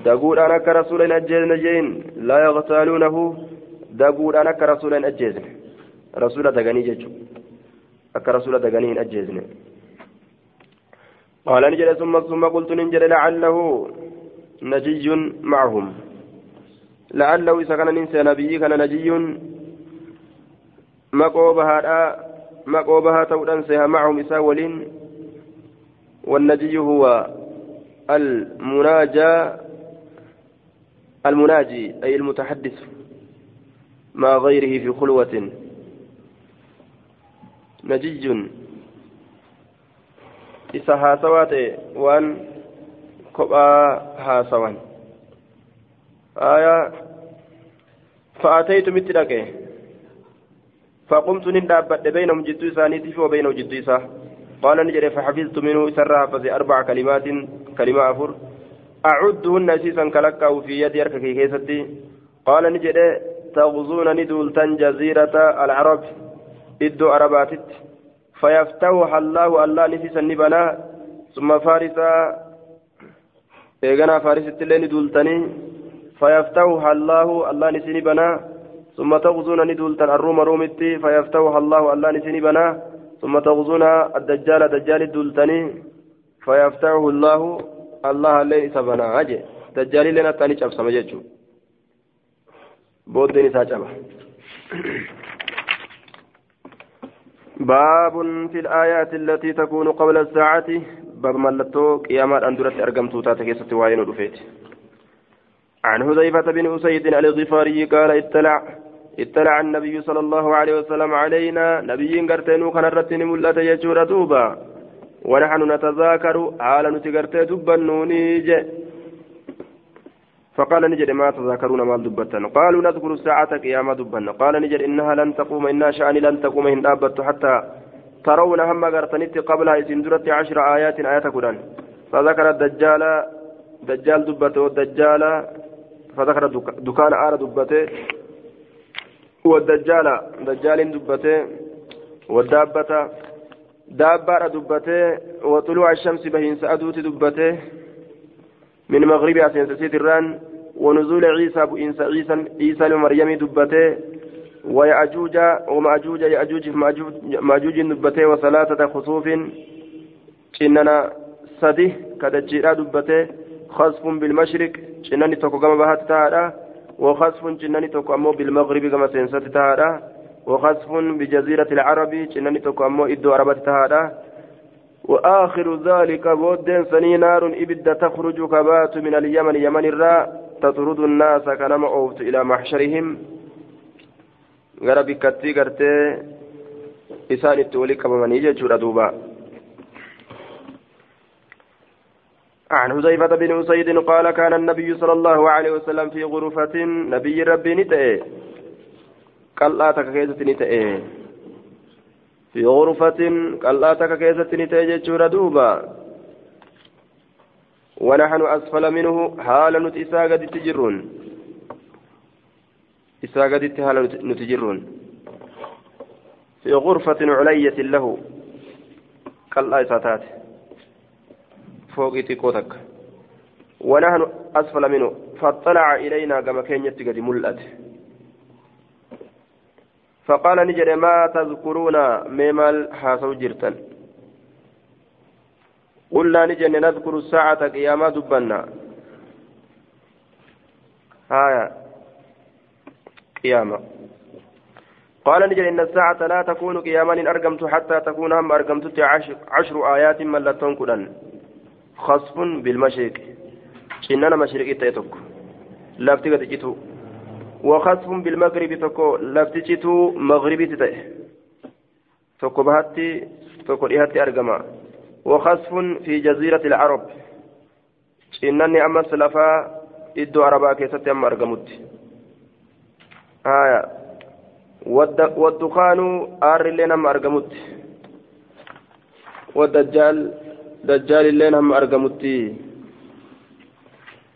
دقودان أكا رسولا هنجيزن جين لا يغتالونه دقودان أكا رسولا هنجيزن رسولا دقني جيجو أكا رسولا دقني هنجيزن قال نجد ثم ثم قلت ننجد لعله نجي معهم. لعله إذا كان ننسى نبي كان نجي ta'uudhaan seha macahum isaa waliin والنجي هو المناجى المناجي أي المتحدث مع غيره في خلوة. نجي إسا هاسوات وأن كبا هاسوان آية فأتيت متلك فقمت ندابت بينهم جدو إسانيتي وبينه جدو إساه قال نجري فحفظت منه سرها فزي أربع كلمات كلمة أفر أعدهن أسيسا كلكا في يدي أركك كيستي قال نجري تغزون ندولتن جزيرة العرب إدو أرباتت فيفتح الله الله نسيسا نبنا ثم فارسا إيغانا فارست اللي ندولتني فيفتح الله الله نسي نبنا ثم تغزون ندولتا الروم رومتي فيفتح الله الله نسني بنا ثم تغزون الدجال دجال دولتني فيفتحه الله الله لين سبنا أجي دجال لنا تاني شاف سمجتشو بودني ساجبه باب في الآيات التي تكون قبل الساعة باب ملتو قيامات أندرت أرقمتو تاتكيست وعين رفيت عن هذيفة بن أسيد الغفاري قال اطلع اطلع النبي صلى الله عليه وسلم علينا. نبي قرتين كان الرتين ملأت يجور دوبا ونحن نتذاكر حال نتقرتي دبا نونيج فقال نجد ما تذاكرون ما دبتا قالوا نذكر الساعة قيامة دبا قال نجد إنها لن تقوم إنها شأني لن تقوم إن أبت حتى ترون هم قرتنت قبلها إذن عشر آيات آيات قرآن فذكر الدجال دجال دبته والدجال فذكر دكان آر دبته والدجال دجال دبته والدابة دابة دبته وطلوع الشمس بهين سأدوت دبته من مغرب أسنسة الران ونزول عيسى بإنس عيسى عيسى لمريم دبته ويأجوج ومأجوج يأجوج مأجوج دبته وثلاثة خصوف. إننا سدي كدجيرا دبته. خصف بالمشرق إنني تكو كما بهات وخصف إنني تكو بالمغرب كما سنسة تهادا. وخصف بجزيرة العرب إنني تكو أمو إدو عربة تهادا. وآخر ذلك بود سني نار إبد تخرج كبات من اليمن يمن الراء تطرد الناس كنما أوفت إلى محشرهم. غربي كتي كرتي إسان التولي كمامني جيشورا دوبا عن حذيفة بن أسيد قال كان النبي صلى الله عليه وسلم في غرفة نبي ربي نتئ قال لا تكيزة نتئ في غرفة قال لا تكيزة نتئ جيشورا دوبا ونحن أسفل منه حال نتئسا قد تجرون حال نتجرون في غرفة علية له قال لا إساتات فوق تكوتك ونحن أسفل منه فاطلع إلينا كما كان يتقد ملأت فقال نجري ما تذكرون ميمال حاسو جرتا قلنا نجري نذكر الساعة قيامة دبنا آية قيامة قال نجري إن الساعة لا تكون قياما إن أرقمت حتى تكون هم أرقمت عشر, عشر آيات لا تنقلن خصف بالمشرق. شننا مشرق تيتك لفتي قد وخصف بالمغرب تكو لفتي جيتو مغربي تتي تكو بهاتي تكو إهاتي أرقما. وخصف في جزيرة العرب. شنني أما سلفا إدو عربا كيستي أما أرقمت آية والدخان آر لنا أما أرقمت والدجال دجال اللين هم أرقمتي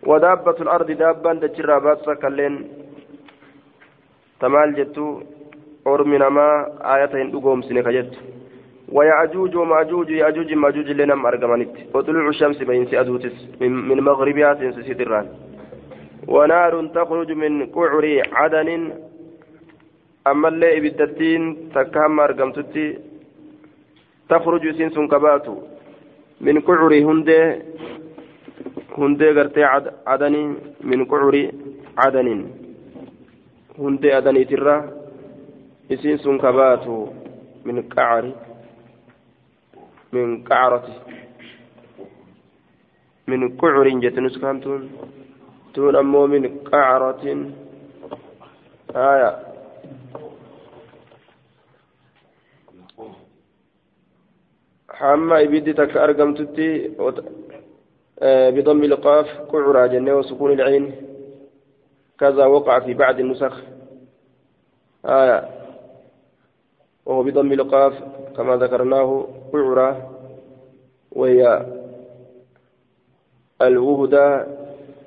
ودابة الأرض دابا دجرا باتسا كاللين تمال جتو أرمي نما آياتين أقوم سنك جت ويأجوج ومأجوج يأجوج مأجوج لنا أرقمانيت وطلوع الشمس بين سأدوتس من, من مغربها سيدران ونار تخرج من قعر عدن. أما اللي إبدتين تكام أرقمتتي تخرج سنسن كباتو. من قعر هندي هندي غرتي عدن من قعر عدن. هندي عدن ترى اسين سن كباتو. من قعر من قعرة من قعر جتنس كانتون تون أمو من قعرة. آية. حما إبدي تك أرقمتتي بضم القاف كعرى جنة وسكون العين. كذا وقع في بعض النسخ. آية. وهو بضم القاف كما ذكرناه كعرى وهي الوهدى.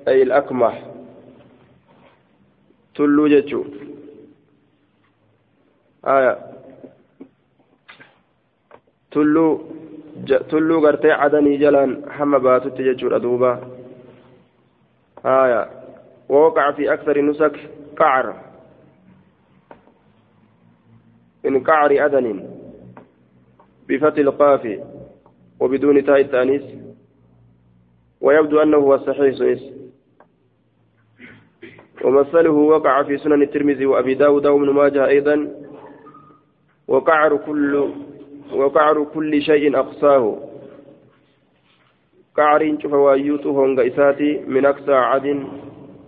أي الأكمح تلو جتشو. آية. تلو tulluu gartee cadanii jalaan hamma baatutti jechuudha duuba haya ووقع في أكثر نسك قعر. من قعر أدن. بفتح القاف. وبدون تاء التأنيث. ويبدو أنه هو الصحيح سويس. ومثله وقع في سنن الترمذي وأبي داود وابن ماجه أيضا. وقعر كل وقعر كل شيء أقصاه. قعرين شوف وايوتو هونغا إساتي من أقصى عدن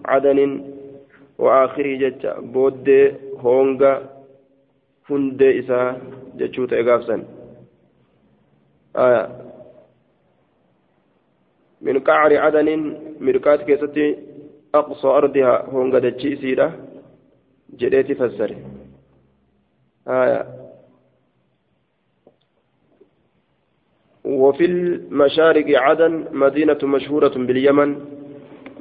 عدن وآخره جتة بود honga hundee isaa jechuu ta'e gaafsan min qacri cadanin mirqaat keessatti aqsa ardiha honga dachii isiidha jedheeti fassare وفي المشارق عدن مدينة مشهورة باليمن.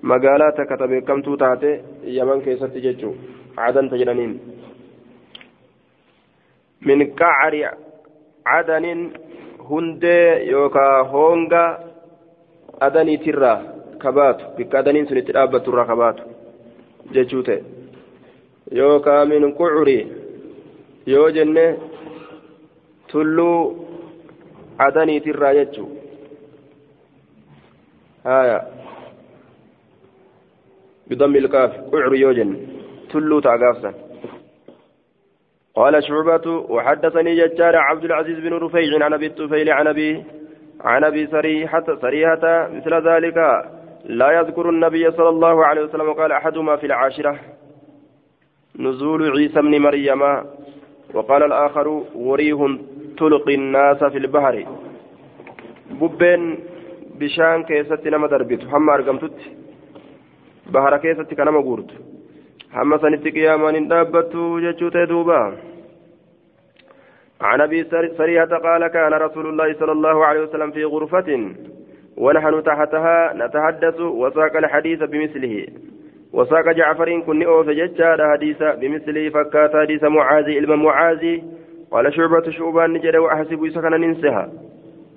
مقالات كتب كم توتاتي يمن كيست ججو عدن تجرنين من كعر عدن هندي يوكا هونغا أدني ترى كبات بك أدنين سنة الأبة ترى كبات ججوتي يوكا من كعري يو جنة تلو أدني ترى ججو هايا بضم الكاف كعري يو جنة تلو تعقافسا قال شعبة وحدثني ججار عبد العزيز بن رفيع عن أبي الطفيل عن أبي عن أبي سريحة سريحة مثل ذلك لا يذكر النبي صلى الله عليه وسلم قال أحدهما في العاشرة نزول عيسى بن مريم وقال الآخر وريه تلقي الناس في البحر. ببين بشان كيست نما دربت هم أرقمتت بحر كيست كنما قورت. هم سنت قياما دابت جتشوت دوبا. عن أبي سريعة قال كان رسول الله صلى الله عليه وسلم في غرفة. ونحن تحتها نتحدث وساق الحديث بمثله. وساق جعفر كن أوف ججار حديث بمثله فكات حديث معاذ علم معاذ. قال شعبة شعبان نجد وأحسب سكن ننسها.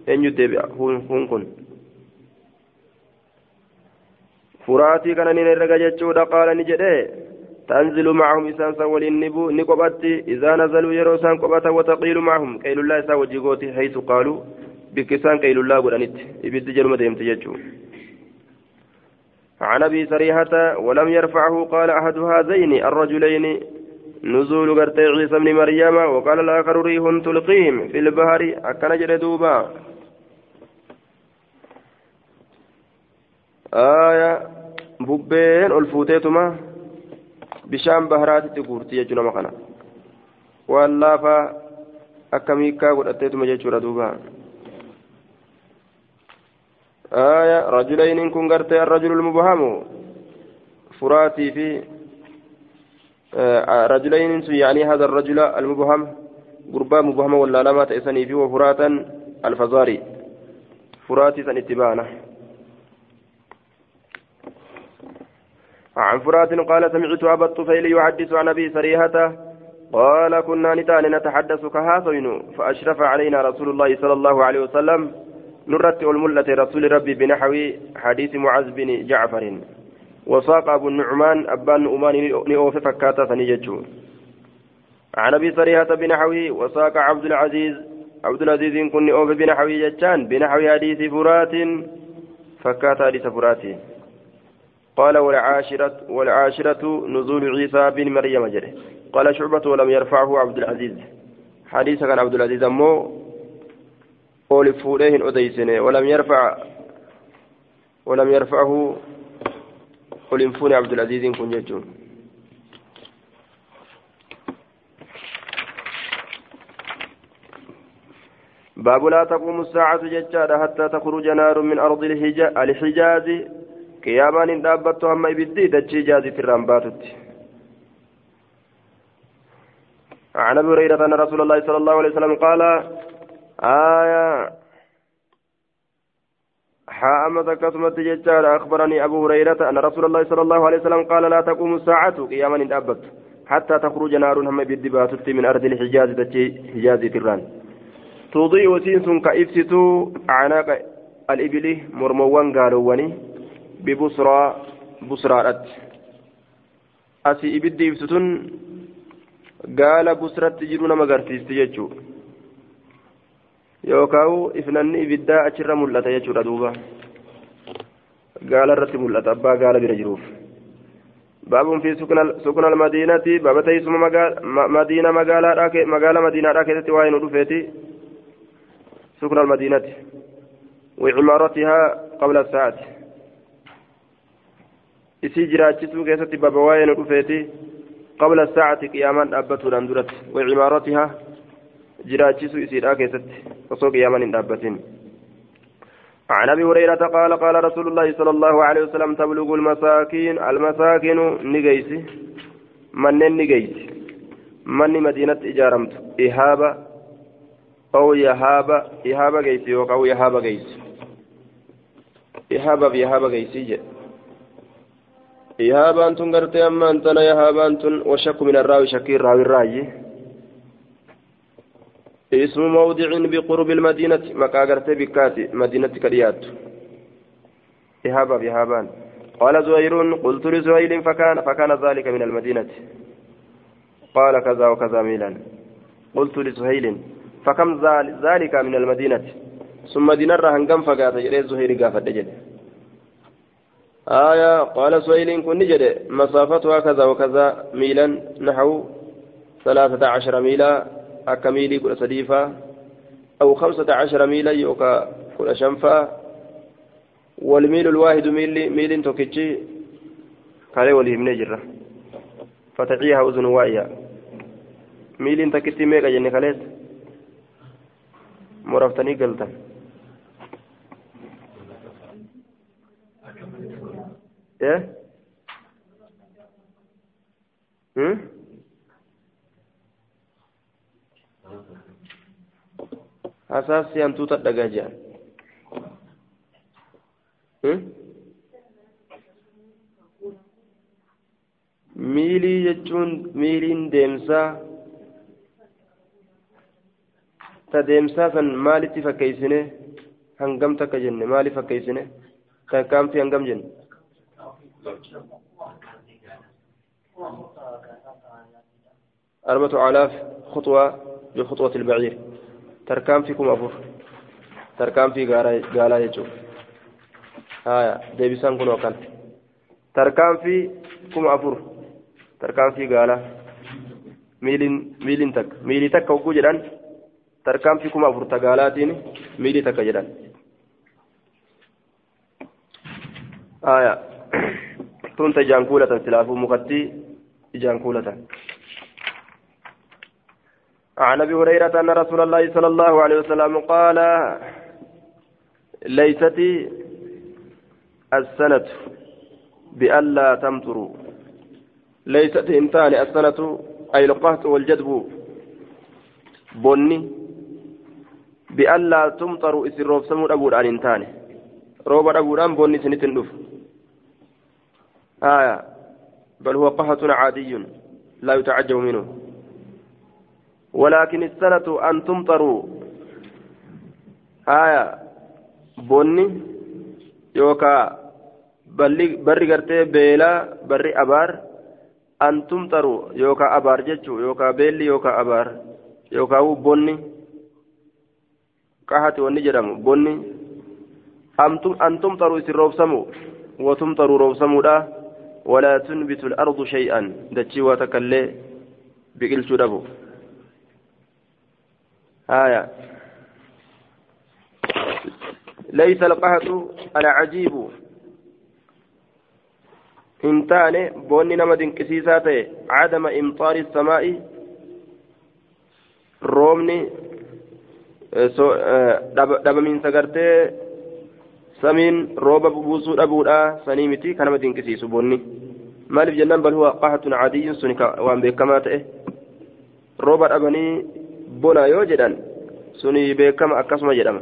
إن يدبع هون كن. فراتي كان نرجع ججودا قال نجد تنزل معهم إسان سوال النبو نقبتي إذا نزلوا يروسان قبتا وتقيل معهم. قيل الله وجيقوتي حيث قالوا. بكسان قيل الله قرانت إبت جرمة يمتججو عن أبي سريحة ولم يرفعه قال أحد هذين الرجلين. نزول قرتي عيسى بن مريم وقال الآخر ريح تلقيهم في البحر. أكن جلدوبا آية. ببين baharaatitti guurti jechuu nama kana waan laafaa akka miikaa godhatteetuma jechuudha duuba آية رجلين كن قرتي الرجل المبهم. فراتي في آه رجلين يعني هذا الرجل المبهم. قربا مبهم ولا لما تأسني فيه وفراتا الفزاري. فراتي سنتبانه عن فرات قال سمعت أبا الطفيل يحدث عن أبي سريهة. قال كنا نتان نتحدث كهاسين فأشرف علينا رسول الله صلى الله عليه وسلم. نرت الملة رسول ربي بنحو حديث معاذ بن جعفر. وساق أبو النعمان أبان أمان نؤوف فكاتا سنيجتشو عن أبي سريهة بنحوه وساق عبد العزيز عبد العزيز كن نؤوف بنحوه جتان بنحو حديث فرات فكاتا حديث فرات. قال والعاشرة والعاشرة نزول عيسى بن مريم جري قال شعبة ولم يرفعه عبد العزيز. حديث كان عبد العزيز أمو قول فوليه أديسنه ولم يرفع ولم يرفعه قل فوني عبد العزيز كن يجون باب لا تقوم الساعة ججارة حتى تخرج نار من أرض الحجاز قيامان إن دابت هم إبدي دجي في الرمباتت عن أبي هريرة أن رسول الله صلى الله عليه وسلم قال آية. حامد كسمت ججار أخبرني أبو هريرة أن رسول الله صلى الله عليه وسلم قال لا تقوم الساعة قياما إن دابت حتى تخرج نار هم باتت من أرض الحجاز حجاز تران. تضيء سينس كإفسة أعناق الإبل مرموان قالوا ببصرى بصرى أسي إبدي إبستون قال بصرى تجرون مغرتيست جيتشو yookaan ifnanni ibiddaa achirra mul'ata jechuudha duuba. Gaala irratti mul'ata abbaa gaala bira jiruuf. Baabuun fi sukuna madiinaatti baaba taisuma madiina magaalaa madiinaadhaa keessatti waa'ee nu dhufeeti. Sukuna madiinaatti wicimaarotihaa qabla sa'aati isii jiraachisuu keessatti baaba waa'ee nu dhufeeti. Qabla sa'aati qiyaamaan dhaabbatuudhaan duratti. Wicimaarotihaa. وعمارتها جراتشس إسيرا كيست وصو قياما أبتين عن ابي هريره قال قال رسول الله صلى الله عليه وسلم تبلغ المساكين المساكن نجيسي من نجيسي من مدينه اجارمت اهابه او يهابه اهابه جيسي او يهابه جيسي ihaaba fi ihaaba geysii jedhe ihaabaan tun gartee amma antana ihaabaan tun washakku min arraawi shakkii irraawi irraayyi اسم موضع بقرب المدينة مكا غرتي بكاتي مدينة كريات. إهابا بإهابان قال زهير قلت لزهير فكان فكان ذلك من المدينة. قال كذا وكذا ميلا قلت لزهير فكم ذلك من المدينة؟ ثم دينار هنقم فقات جري زهير قافت جد آية قال سهيل كن جد. مسافتها كذا وكذا ميلا نحو ثلاثة عشر ميلا. أكا ميلي كل سديفة أو خمسة عشر ميلا يوكا كل شنفة والميل الواحد ميل ميل توكيتشي قال ولي من جرة فتعيها أذن واعية ميل تكتي ميغا جنة خليت مرفتني قلتن إيه هم hantuuta dhagaa jedhan miilii jechuun miiliin deemsaa ta deemsaa san maalitti fakkeeysine hangam takka jenne maali fakkeeysine tarkaanfii hangam jenne أربعة آلاف خطوة بخطوة البعير تركان فيكم أفور تركان في قالا يجو آية ديبسان كنو كان تركان في كم أفور تركان في قالا ميلين ميلين تك ميلي تك وكو جدان تركان في كم أفور تقالاتين ميلي تك جدان آية تنت جانكولة سلافو مكتي جانكولة عن أبي هريرة أن رسول الله صلى الله عليه وسلم قال ليست السنة بألا تمطروا. ليست انتان السنة أي القهط والجدب بني بألا تمطروا اسر روب سمو ابو ان انتان روب ابو بني سنتن دف آية. بل هو قهط عادي لا يتعجب منه. ولكن السنة أن تمطروا. آية. بني يوكا. بري قرتي بيلا بري أبار. أن تمطروا. يوكا أبار جتشو. يوكا بيلي يوكا أبار. يوكا بني. قحت ونجرم بني. أن تمطروا سروب سمو. وتمطروا روب سمو ولا تنبت الأرض شيئا. دتشي وتكلي بقلت دبو آية ليس القهط العجيب إنتان بوني نما دنكسيسات عدم إمطار السماء رومني dhabamiinsa gartee samiin rooba buusuu dhabuudha sanii miti kanama dinqisiisu bonni maaliif jennaan bal huwa qahatun caadiyyun sun waan beekamaa ta'e rooba dhabanii bona yoo jedhan suni beekama akkasuma jedhama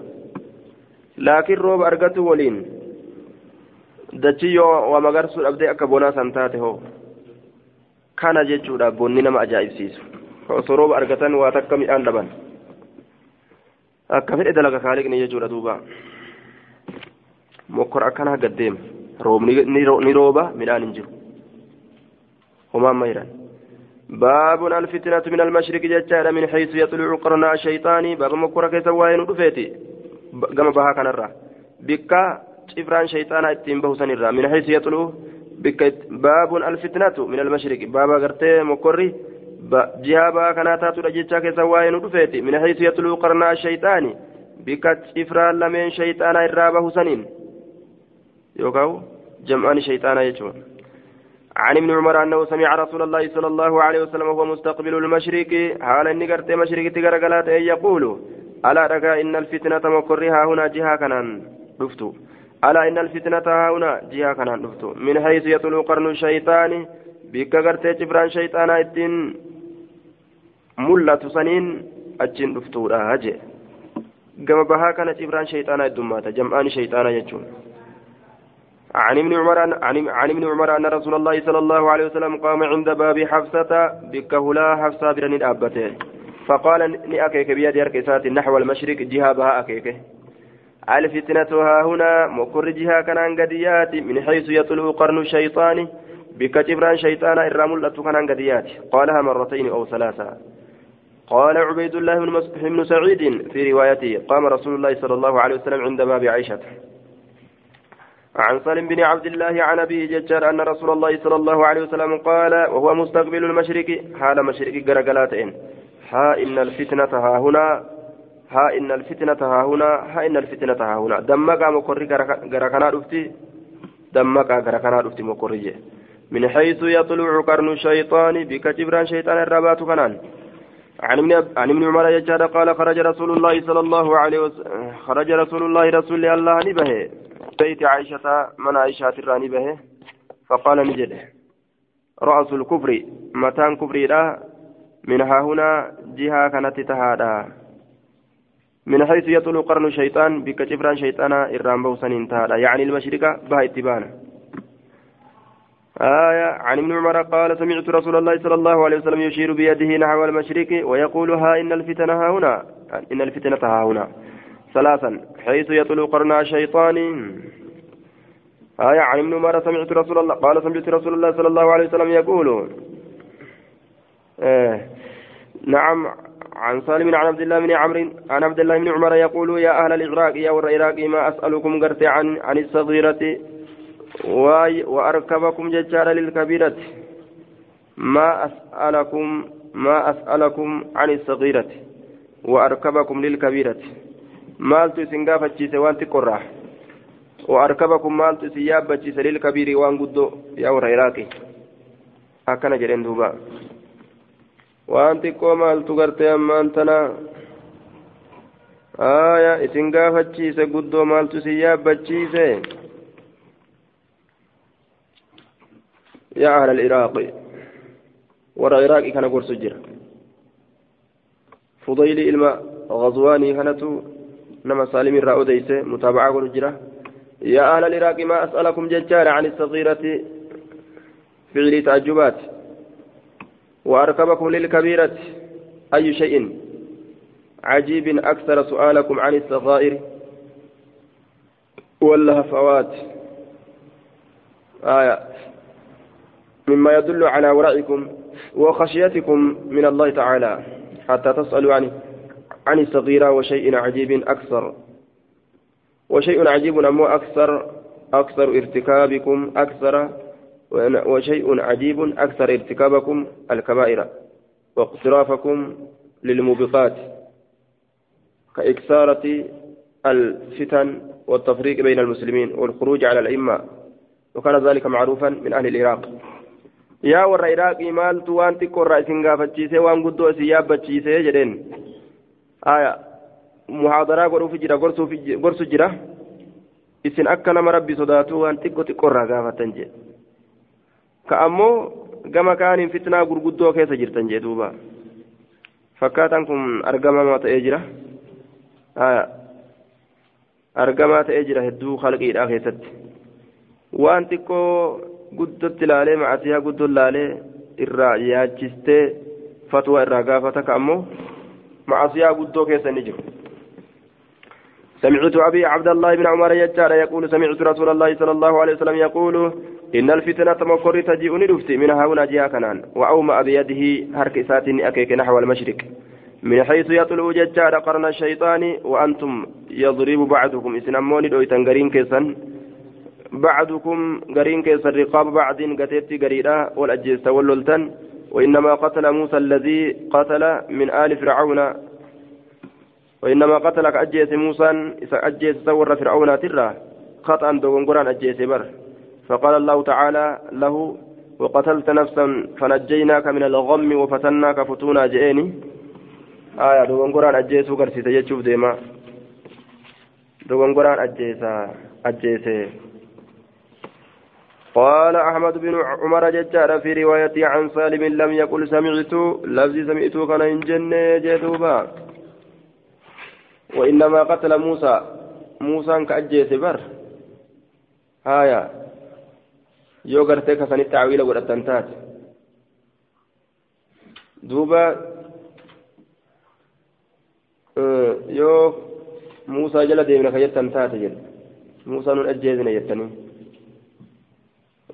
laakiin rooba argatu waliin dachi yoo waa magarsuu dhabdee akka bonaa san taate hoo kana jechuudha bonni nama ajaa'ibsiisu osoo rooba argatan waa takka midhaan dhaban akka fedhe dalaga kaaliqni jechuudha duuba mokkor akkana gaddeema roobni ni rooba midhaan hin jiru homaan mayiran باب الفتنة من المشرق جتشارة من حيث يطلع قرناء الشيطان باب مكورة كيسا وين دفيتي قام بها كان الرا. بكا شفران شيطان اتين به سنرا من حيث يطلع بك باب الفتنة من المشرق باب غرتي مكوري. جهابا كان تاتو جتشا كيسا وين دفيتي من حيث يطلع قرناء الشيطان بكا شفران لمن شيطان الرابه سنين. يوكاو؟ جمعان شيطان يجون. عن ابن عمر أنه سمع رسول الله صلى الله عليه وسلم وهو مستقبل المشرق حال إني قرت مشرق تقرقلات يقول ألا رقا إن الفتنة مكرها هنا جهة كنان؟ رفتو ألا إن الفتنة هنا جهة كنان؟ رفتو من حيث يطلو قرن الشيطان بك قرت جبران شيطان الدين ملة سنين أجن رفتو راجع قم بها كان جبران شيطان الدمات جمعان شيطان يجون. عن ابن عمر عن, عن ابن عمر أن رسول الله صلى الله عليه وسلم قام عند باب حفصة بكهلا حفصة برن أبته فقال لأكيك بيد أركسات نحو المشرق جهة بها أكيك. الفتنة ها هنا مكر جهة كان قديات من حيث يطلع قرن الشيطان بك جبران شيطان الرمل كان قديات. قالها مرتين أو ثلاثة. قال عبيد الله بن سعيد في روايته قام رسول الله صلى الله عليه وسلم عند باب عائشة. عن سالم بن عبد الله عن أبيه ججار أن رسول الله صلى الله عليه وسلم قال وهو مستقبل المشرق حال مشرق قرقلاتين. ها إن الفتنة ها هنا. ها إن الفتنة ها هنا. ها إن الفتنة ها هنا. دمقا مقري قرقنا رفتي دمقا قرقنا رفتي مقري من حيث يطلع قرن الشيطان بك جبران شيطان الربات كنان. عن ابن عن عمر يجاد قال خرج رسول الله صلى الله عليه وسلم خرج رسول الله رسول الله نبه بيت عائشة من عائشة الراني به فقال نجد رأس الكفر متان كفري لا من ها هنا جهة كانت تهادا. من حيث يطل قرن الشيطان بك جبران شيطانا إرام بوسن يعني المشركة بها اتبانا آية عن ابن عمر قال سمعت رسول الله صلى الله عليه وسلم يشير بيده نحو المشرق ويقول ها إن الفتنة ها هنا. إن الفتنة ها هنا. ثلاثا حيث يطلع قرن الشيطان. آية عن ابن عمر سمعت رسول الله قال سمعت رسول الله صلى الله عليه وسلم يقول آه نعم عن سالم عن عبد الله بن عمرو عن عبد الله بن عمر يقول يا أهل العراق يا ور العراق ما أسألكم قرت عن عن الصغيرة وأركبكم ججار للكبيرة. ما أسألكم ما أسألكم عن الصغيرة وأركبكم للكبيرة. Maaltu isin gaafachiise waan xiqqorraa وأركبكم مالت سياب بجيس للكبير وان قدو يا إراقي أكنا جرين دوبا وان تقو مالت قرتي أما أنتنا آية إسن قافتشيس قدو مالت سياب بجيس يا أهل العراق ورا إراقي كان قرص جرا فضيل إلما غزواني كانتو نما سالم الرأوديس متابعة ورجرة يا أهل العراق ما أسألكم ججار عن الصغيرة فعل تعجبات وأركبكم للكبيرة أي شيء عجيب أكثر سؤالكم عن الصغائر واللهفوات آية مما يدل على ورعكم وخشيتكم من الله تعالى حتى تسألوا عنه عن الصغيرة وشيء عجيب أكثر. وشيء عجيب أمو أكثر أكثر ارتكابكم أكثر وشيء عجيب أكثر ارتكابكم الكبائر واقترافكم للموبقات كإكثارة الفتن والتفريق بين المسلمين والخروج على الأئمة. وكان ذلك معروفا من أهل العراق. يا ور العراق مالت وان تكون رأسين غافتشيسي وان قدو سيابتشيسي جدين. Aya muhaadaraa godhuufi jira gorsu jira isin akka nama rabbi sodaatu waan xiqqo xiqqoorraa gaafatan jee ka ammoo gama kaaniin fitnaa gurguddoo keessa jirtan jee duuba fakkaataan kun argamamaa ta'ee jira aya argamaa ta'ee jira hedduu halqiidhaa keessatti waan xiqqoo guddotti laalee macasiyaa guddoo laalee irraa yaachistee fatwa irraa gaafata ka ammoo معصية قدو كيسا نجر سمعت أبي عبد الله بن عمر يجار يقول سمعت رسول الله صلى الله عليه وسلم يقول إن الفتنة مكر تجيء نفسي من هنا جاء كنان وأومأ بيده هرك ساتني أكيك نحو المشرق من حيث يطلع ججار قرن الشيطان وأنتم يضرب بعضكم إسنمون دويتن قرين كيسا بعضكم قرين كيسا رقاب بعض قتيت قريرا والأجيس توللتن. وإنما قتل موسى الذي قتل من آل فرعون. وإنما قتلك أجيس موسى أجيس سور فرعون ترى خطأ دوغنقران أجيس بر. فقال الله تعالى له وقتلت نفسا فنجيناك من الغم وفتناك فتونا جئني آية دوغن قران أجيسو قرسي تجيشوف ديما. دوغن قران أجيسا أجيسي. قال أحمد بن عمر ججار في رواية عن سالم لم يقل سمعت لفظ سمعت كان إن جنة جدوبا وإنما قتل موسى موسى كأجيس بر هايا cawiila godhatan taate duuba yoo muusaa jala deemna ka jettan taate jedhe muusaa nun ajjeesina jettanii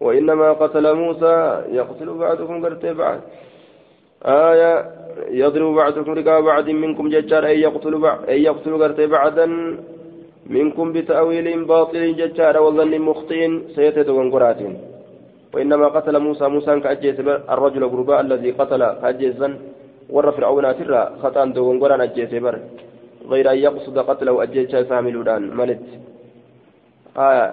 وإنما قتل موسى يقتل بعضكم قرتي بعض. آية يضرب بعضكم رقاب بعض منكم ججار أي يقتل بعض أي يقتل قرتي بعضا منكم بتأويل باطل ججار وظن مخطئ سيتد وانقرات وإنما قتل موسى موسى كأجيس الرجل غرباء الذي قتل كأجيسا ور فرعون ترى خطأ دوغنغوران أجيس بر. غير أن يقصد قتله أجيس ساملودان ملت. آية.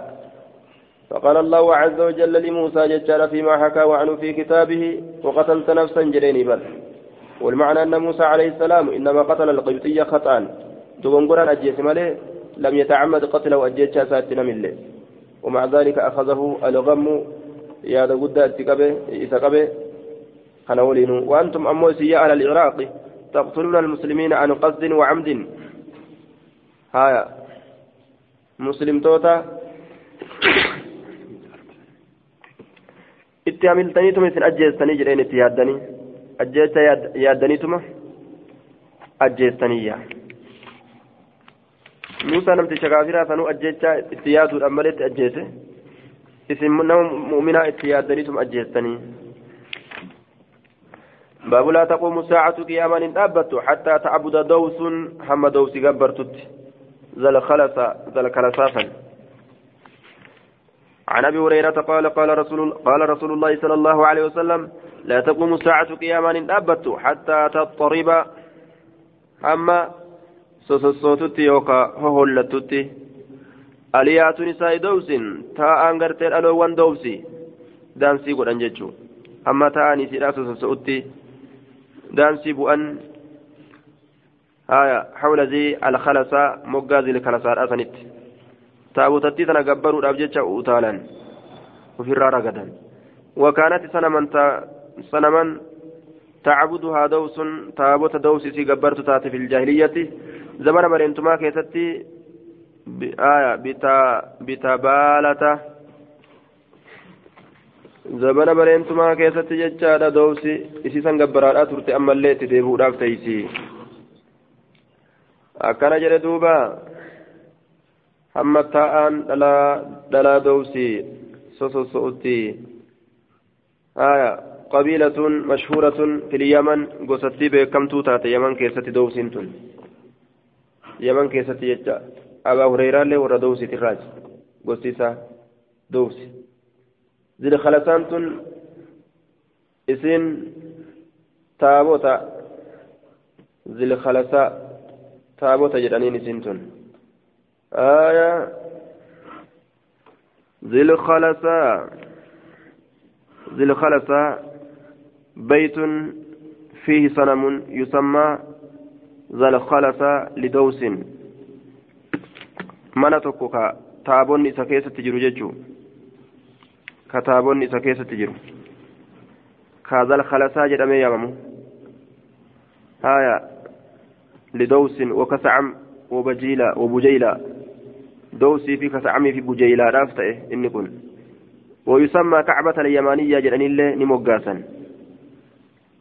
فقال الله عز وجل لموسى ججال فيما حكى عنه في كتابه وقتلت نفسا جريني بل. والمعنى أن موسى عليه السلام إنما قتل القبطية خطأ دوغنغوران أجيس ملي لم يتعمد قتله أجيس ساتنا من ومع ذلك أخذه الغم yaada guddaa itti qabe isa qabe kana waliinu waantum ammoo isin yaa ala alciraaqi taqtuluuna almuslimiina an qasdin wacamdin haya muslimtoota itti hamiltaniituma isin ajjeestanii jedheen itti yaaddanii ajjeecha yaaddaniituma ajjeestaniyya muusaa namticha kaafiraa sanuu ajjeecha itti yaaduudhaan malee itti ajjeese اسم نوم مؤمنا اتيادنيتم أجهزتني باب لا تقوم الساعة قياما أبت حتى تعبد دوس هم دوس قبرتت ذا الخلص ذا الكلسافا عن ابي هريره قال قال رسول قال رسول الله صلى الله عليه وسلم لا تقوم الساعة قياما أبت حتى تضطرب أما سوسوتت يوكا هولتت aliyaatu nisaa dowsin taa'aan gartee dhaloowwan dowsi daansii godhan jechuun amma taa'anii sidhaa sososo'utti daansii bu'an haya hawla zii alkhalasaa moggaa zii alkhalasaadhaa sanitti taabotattii tana gabbaruudhaaf jecha utaalan ofirraa ragadan. Wakaanati sanaman tacbuduhaa dawsun taabota dawsi isii gabbartu taate filjaahiliyyatti zamana bareentumaa keessatti bitabaalata zabana bareentumaa keessatti jechaadha dawsi isiisan gabbaraadhaa turte ammallee itti deebi'uudhaaf teeysi akkana jedhe duubaa hamma taa'aan dhalaa doobsi sososo'utti aya qabiilatun mashhuuratun fil yaman gosattii beekamtuu taate yaman keessatti doobsiin tun yaman keessatti jecha ورا دوسي تراج قصيصة دوسي ذي خلسان تن إسين تابوتا ذي خلسا تابوتا جرانين إسين تن آية ذي الخلسا ذي الخلسا بيت فيه صنم يسمى ذا الخلسا لدوس keessatti jiru jechuun ka taabonni isa keessatti jiru kaazal khalasaa jedhamee yaamamu haya lidowsin wakasacam wabajiila wabujeyla dowsii fi kasacamii fi bujeylaadhaaf ta'e inni kun ويسمى كعبة اليمانية جراني اللي نموغاسا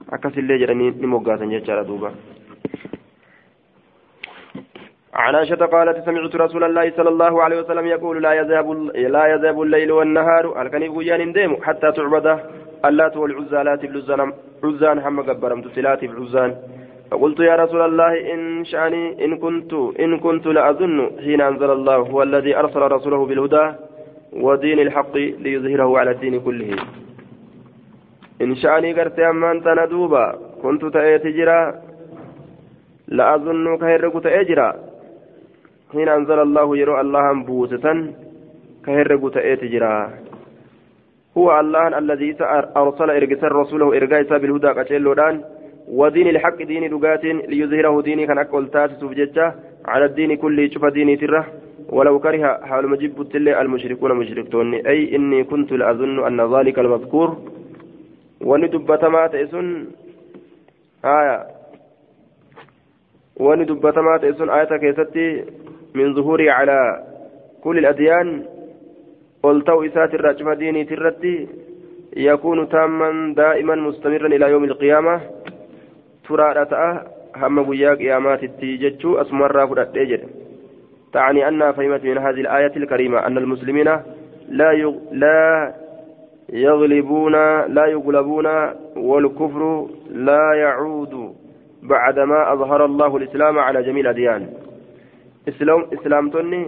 أكس اللي جراني نموغاسا جتشارة دوبا. عن عائشة قالت سمعت رسول الله صلى الله عليه وسلم يقول لا يذهب لا يذهب الليل والنهار. الكنيف بوجان ديم حتى تعبد اللات والعزى لا تبلزان عزان هم قبرمت سلات العزان فقلت يا رسول الله إن شأني إن كنت إن كنت لأظن حين أنزل الله هو الذي أرسل رسوله بالهدى ودين الحق ليظهره على الدين كله. إن شأني قرت أمان تندوبا كنت تأتي جرا لأظن كهرك تأجرا. حين أنزل الله يرو الله بوسة كهرق تأتي جرا. هو الله الذي أرسل إرجس رسوله إرجاء بالهدى قتلودان ودين الحق دين لغات ليظهره ديني كان أقول تاسس بججة على الدين كله شوف ديني تره ولو كره حال مجيب التلي المشركون مشركتون. أي إني كنت لأظن أن ذلك المذكور. وندبتما تئسن آية. وندبتما تئسن آية كيستي من ظهوري على كل الأديان. قلتو إسات الرجم ديني ترتي. يكون تاما دائما مستمرا إلى يوم القيامة. ترى رتأه هم قياك قيامات التيجتشو أسمر فرأت تعني أنها فهمت من هذه الآية الكريمة أن المسلمين لا يغ... لا يغلبون لا يغلبون والكفر لا يعود بعدما أظهر الله الإسلام على جميع الأديان إسلام إسلام تني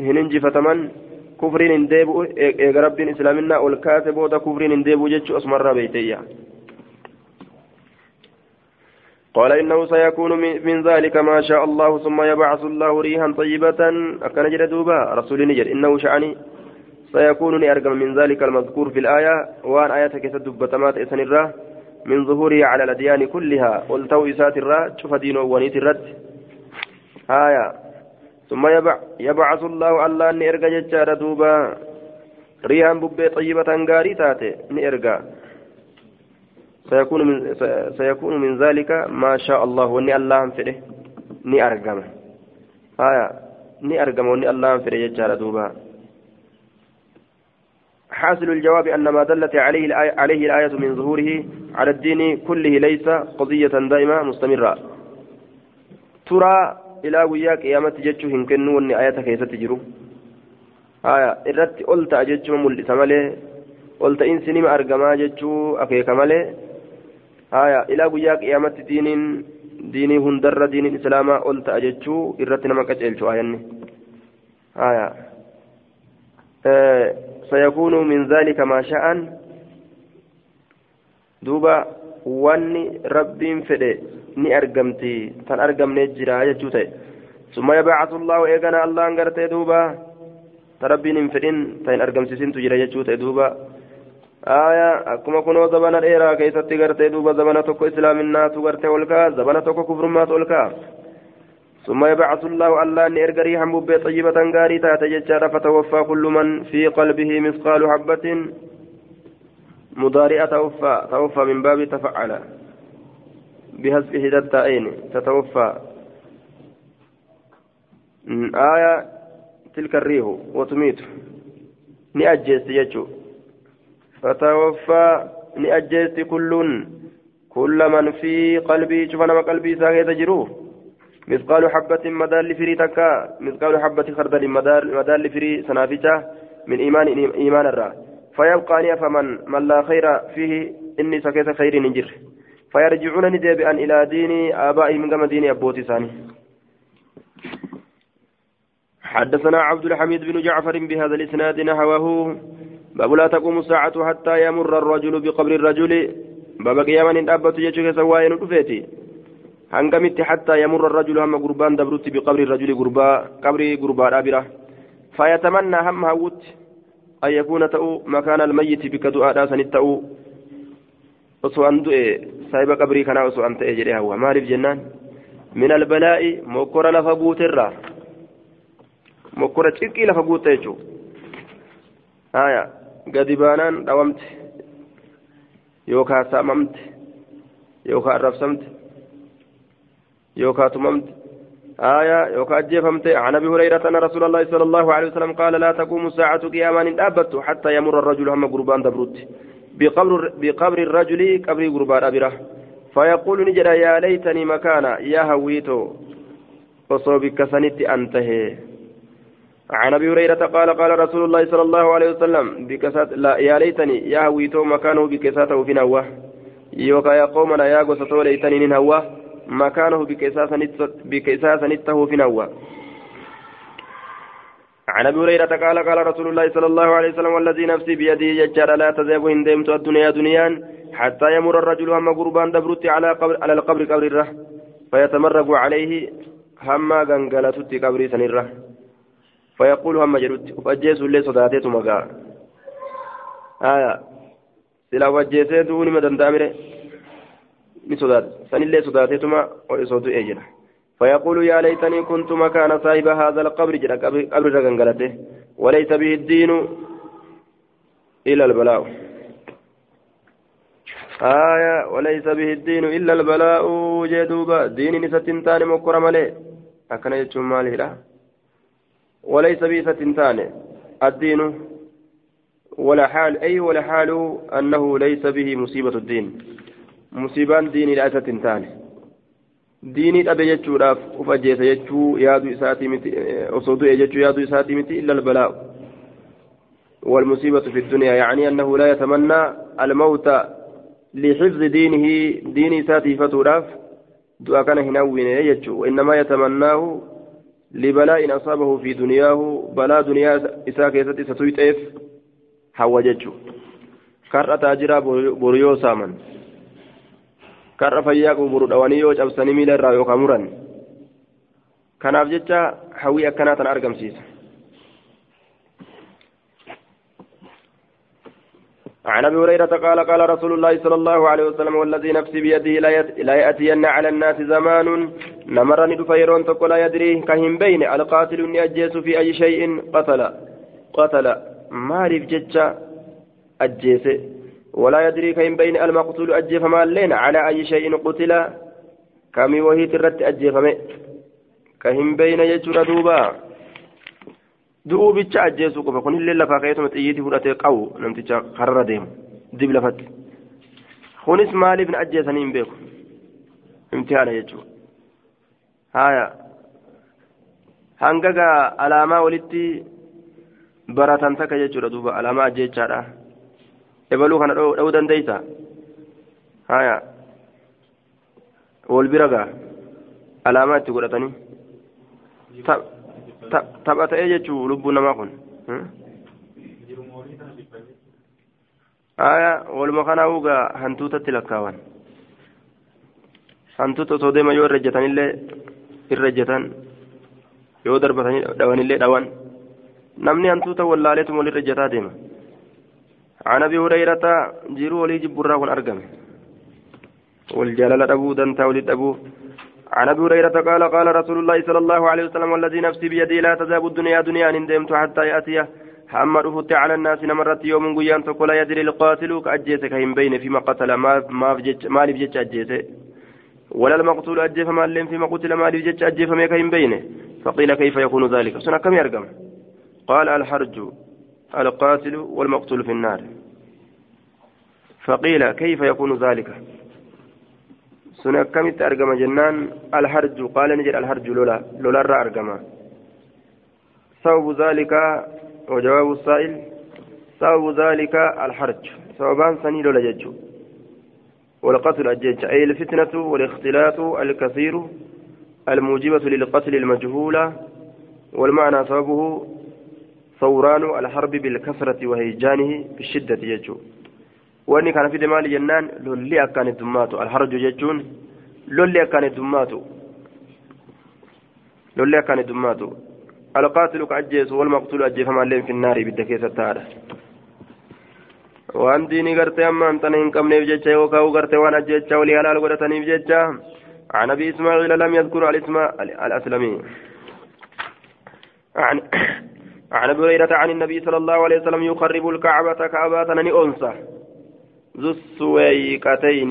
هننجي فتمن كفرين انديبو إيغ رب إسلامنا والكاتب ودا كفرين انديبو جتشو أسمر بيتيا قال إنه سيكون من ذلك ما شاء الله ثم يبعث الله ريحا طيبة. أكن دوبا رسول نجر. إنه شعني سيكون أرقم من ذلك المذكور في الآية. وأن آية كيست دبتمات إسن من ظهوره على الأديان كلها. قلتو إسات الرا. شوف دينه ونيت الرد. آية. ثم يبع يبعث الله الله أن إرقى ججار دوبا. ريحا ببي طيبة غاري تاتي. نئرقى سيكون من سيكون من ذلك ما شاء الله وني الله فده ني أرقم. آية ني أرقم وني الله فده ججار دوبا. حاصل الجواب أن ما دلت عليه عليه الآية من ظهوره على الدين كله ليس قضية دائمة مستمرة. ترى إلى وياك قيامة جتشو هنكنو وني آية كيسة تجرو آية إرت قلت أجتشو ملئ مالي قلت إن سنما أرقما جتشو أكيك مالي آية إلى وياك قيامة دين ديني هندر دين الإسلام قلت أجتشو إرت نما كتشو آية آية آه سيكون من ذلك ما شاء دوبا واني رب فدي ta'e summa yabacatu allahu eegana allahan gartee duuba ta rabbiin hin fedhin ta hin argamsiisintu jira jechuu ta'e duuba aya akkuma kunoo zabana dheeraa keessatti gartee duuba zabana tokko islaaminaatu gartee ol kaa zabana tokko kufrummaatu ol kaa. ثم يبعث الله الله أن ريحا ببي طيبة غاري تاتا ججارة فتوفى كل من في قلبه مثقال حبة مضارئة توفى توفى من باب تفعل بحذف إحدى التائين تتوفى آية تلك الريح وتميت نأجيست يجو فتوفى نأجيست كل كل من في قلبي شوف أنا قلبي ساقي تجروه مثقال حبة مدال فري تكا مثقال حبة خردل مدال فري سنافجة من إيمان إيمان الرا. فيبقى نيفا من من لا خير فيه إني سكيت خير نجر. فيرجعون ندبئا إلى دين آبائهم كما دين أبوتي ثاني حدثنا عبد الحميد بن جعفر بهذا الإسناد نحوه باب لا تقوم الساعة حتى يمر الرجل بقبر الرجل. باب قياما إن أبت يجوك سواين رفيتي هنقمت حتى يمر الرجل هم قربان دبرت بقبر الرجل قربا قبر قربا رابرة فيتمنى هم هوت أن يكون تأو مكان الميت بكدؤاء داسن التأو osoo an du'e saahiba qabrii kanaa osoo an ta'e jedhee hawwa maaliif jennaan min albalaa'i mokkora lafa guuterraa mokkora xiqqii lafa gadi baanaan dhawamte yookaan saamamte yookaan arrabsamte يوكا تممت آية يوكا أجيفمت عن أبي هريرة أن رسول الله صلى الله عليه وسلم قال لا تقوم الساعة قياما أبت حتى يمر الرجل هم قربان دبروت بقبر, بقبر الرجل قبر قربان أبره فيقول نجد يا ليتني مكانا يا هويتو وصوبك سنت أنتهي عن أبي هريرة قال قال رسول الله صلى الله عليه وسلم بكسات لا يا ليتني يا هويتو مكانه بكساته في نوة. يوكا يا قومنا يا قصتو ليتني نهوه مكانه بكيساسا نته في نوى عن أبي هريرة قال قال رسول الله صلى الله عليه وسلم والذي نفسي بيده يجار لا تذهب ان دمت الدنيا دنيان حتى يمر الرجل هم قربان دبرت على قبر على القبر قبر الرة. فيتمرق عليه هم غنغلتت قبر سنرة. فيقول هم جرت فاجيس لي صداتي مغا آية. سلا وجهته دوني ما دندامره. ni sodaate sanillee sodaateetuma osootu ee jedha فيقول يا ليتني كنت مكان صاحب هذا القبر جرى قبر رغنغلته وليس به الدين إلا البلاء. آية. وليس به الدين إلا البلاء جدوبا. دين نستنتان مكرم له أكن يجتم ماله وليس به ستنتان الدين ولا حال أي ولا حال أنه ليس به مصيبة الدين. isatti hin taane diinii dhabe jechuudhaaf uf ajjeesa jechuu yaadu isaatii miti osoo du'e jechuu yaadu isaatii miti illa albalaa'u والمصيبة في الدنيا يعني أنه لا يتمنى الموت لحفظ دينه دين ساتي فتوراف دعا كان هنوين يجو وإنما يتمناه لبلاء أصابه في دنياه بلاء دنيا إساك يستي ستويتف حوججو كرة تاجرا بوريو سامن karra fayyaa quburu dhawanii yoo cabsanii miila irraa yookaan muran kanaaf jecha hawwii akkanaa tan argamsiisa عن أبي هريرة قال قال رسول الله صلى الله عليه وسلم والذي نفسي بيده لا يأتين على الناس زمان نمرني دفيرون تقول لا يدري كهم بين القاتل أجيس في أي شيء قتل قتل. ما ريف جتشا أجيس. ولا يدري كين بين المقتول أجيف مالين على أي شيء قتل. كمي وهي ترت أجيف كهم بين يجر دوبا. Du'uu ajjeesuu qofa kun illee lafaa xiyyiitii fudhatee qabu namticha karra deemu dib lafatti kunis maaliif na ajjeesanii hin beeku imtihaana jechuudha haya hanga gaa alaamaa walitti baratan takka jechuudha duuba alaamaa ajjeechaadha ebaluu kana dha'uu dandeeysa haya wal bira gaa alaamaa itti godhatanii tapha ta'ee jechuu lubbuu namaa kun haya waluma kanaa ugaa hantuutatti lakkaawan hantuuta osoo deema yoo irra ejjatanillee irra ejjatan yoo darbatanii dhawanillee dhawan namni hantuuta wallaaleetu wal irra ejjataa deema عن ابي هريره جيرو ولي جبرا كن ارغم والجلال ابو دنتا ولد ابو عن أبي هريرة قال قال رسول الله صلى الله عليه وسلم والذي نفسي بيدي لا تذهب الدنيا دنيا إن دمت حتى يأتي. حمد فت على الناس نمرت يوم قيام تقول يدري القاتل كأجيسك هم بين فيما قتل ما ما ما لبجت أجيسه ولا المقتول أجيف ما لم فيما قتل ما لبجت أجيف ما كهم بينه فقيل كيف يكون ذلك؟ سنة كم يرقم؟ قال الحرج القاتل والمقتول في النار. فقيل كيف يكون ذلك؟ سنة كمت أرقم جنان الحرج قال نجر الحرج لولا لولا أرقم سبب ذلك وجواب السائل سبب ذلك الحرج سببان سني لولا ججو والقتل الجج أي الفتنة والاختلاط الكثير الموجبة للقتل المجهولة والمعنى سببه ثوران الحرب بالكثرة وهيجانه بالشدة يجو واني كان في دمال جنان لولي أكان الدماتو الحرج يجون لولي أكان الدماتو لولي أكان الدماتو القاتل كأجيس والمقتول أجيف مالين في النار بالدكيسة تعالى waan diinii gartee amma antana hin qabneef jecha yookaan gartee waan ajjecha walii halaal godhataniif jecha. عن ابي اسماعيل لم يذكر الاسم الاسلمي عن عن ابي هريره عن النبي صلى الله عليه وسلم يقرب الكعبه كعبه نني انثى ذو السويقتين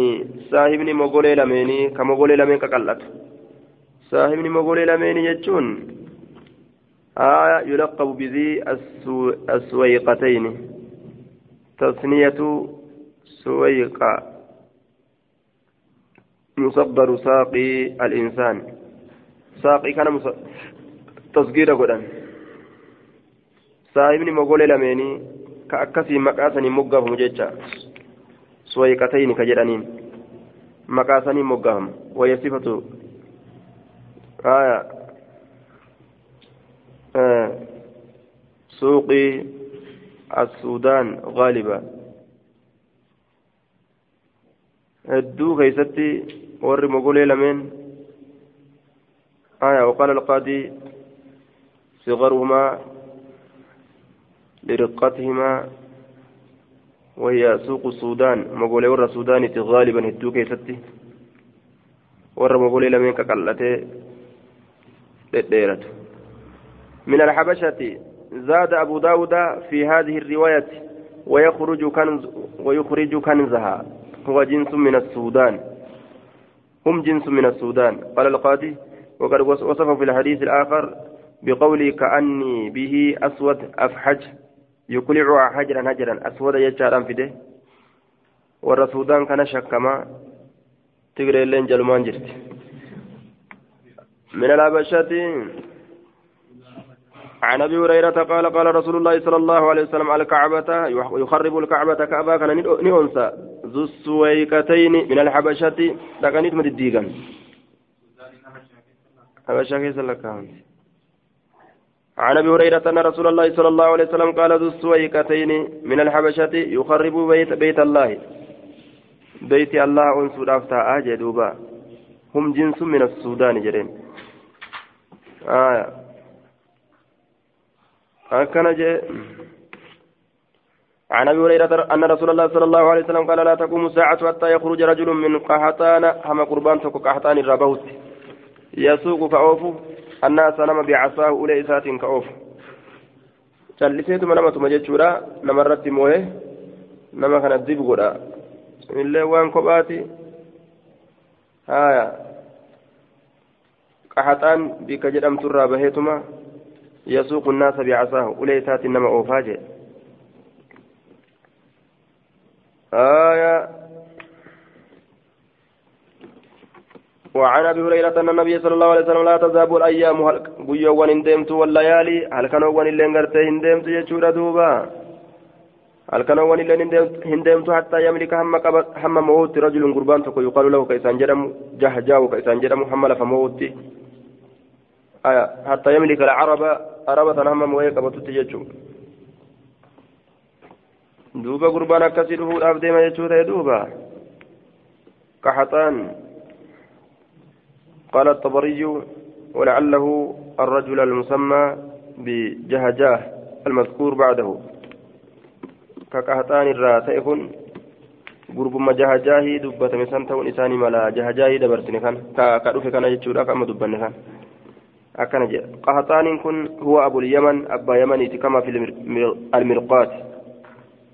صاحبني مغولي لميني كمغولي لمين كقلت. صاحبني مغولي لميني يجون. آية يلقب بذي السويقتين. تصنية سويقة. مصدر ساقي الإنسان. ساقي كان تصغير قدام. saahibni mogolee lameenii ka akkasii maqaasanii moggaafamu suwayqatayni ka jedhaniin maqaasanii moggaafamu waya sifatu aya suuqii السودان غالبا hedduu keeysatti warri mogolee lameen aya وقال القاضي صغرهما لرقتهما وهي سوق السودان. مقولي ورا السودان غالبا هدو كيستي. ورا مقولي لمن كقلته ديرت من الحبشة زاد أبو داود في هذه الرواية ويخرج كنز ويخرج كنزها. هو جنس من السودان. هم جنس من السودان. قال القاضي وقد وصفه في الحديث الآخر بقولي كأني به أسود أفحج. يقلع حجرا هجرا أسود يجارا في ده. والرسودان كان شكما. تقرأ لين جلمان جرت. من الأبشات عن أبي هريرة قال قال رسول الله صلى الله عليه وسلم على الكعبة يخرب الكعبة كعبة كان نئنسى ذو السويكتين من الحبشة. لكنت مدديغا حبشة كيس لك. عن أبي هريرة أن رسول الله صلى الله عليه وسلم قال ذو السويكتين من الحبشة يخرب بيت بيت الله. بيت الله أنسو دافتا اجدوبا هم جنس من السودان جرين. آه. أكن جاء عن أبي هريرة أن رسول الله صلى الله عليه وسلم قال لا تقوم الساعة حتى يخرج رجل من قحطان هم قربان تكو قحطان الربوت. يسوق فاوف الناس نما بعصاه اولي سات كاوف calliseetuma namatuma jechuudha namarratti moo'ee nama kana dib godha illee waan kophaati haya qahaxaan bikka jedhamturraa baheetuma يسوق الناس بعصاه أوليسات إنما أوفاجئ آية وعن أبي هريرة أن النبي صلى الله عليه وسلم لا تذهب الأيام هل بيوان اندمت والليالي؟ هل كانوا اللي انغرت اندمت يجور دوبا؟ هل كانوا اللي اندمت حتى يملك هم هم موت رجل قربان تكو يقال له كيسان جرم جهجاو كيسان جرم حمل فموت آية حتى يملك العرب عربة هم وهي قبطت جتشو دوبا قربان أبدي ما جتشو دوبا كحطان. قال الطبري ولعله الرجل المسمى بجهجاه المذكور بعده. ككهتان كن هو أبو اليمن أبا يمني كما في المرقات.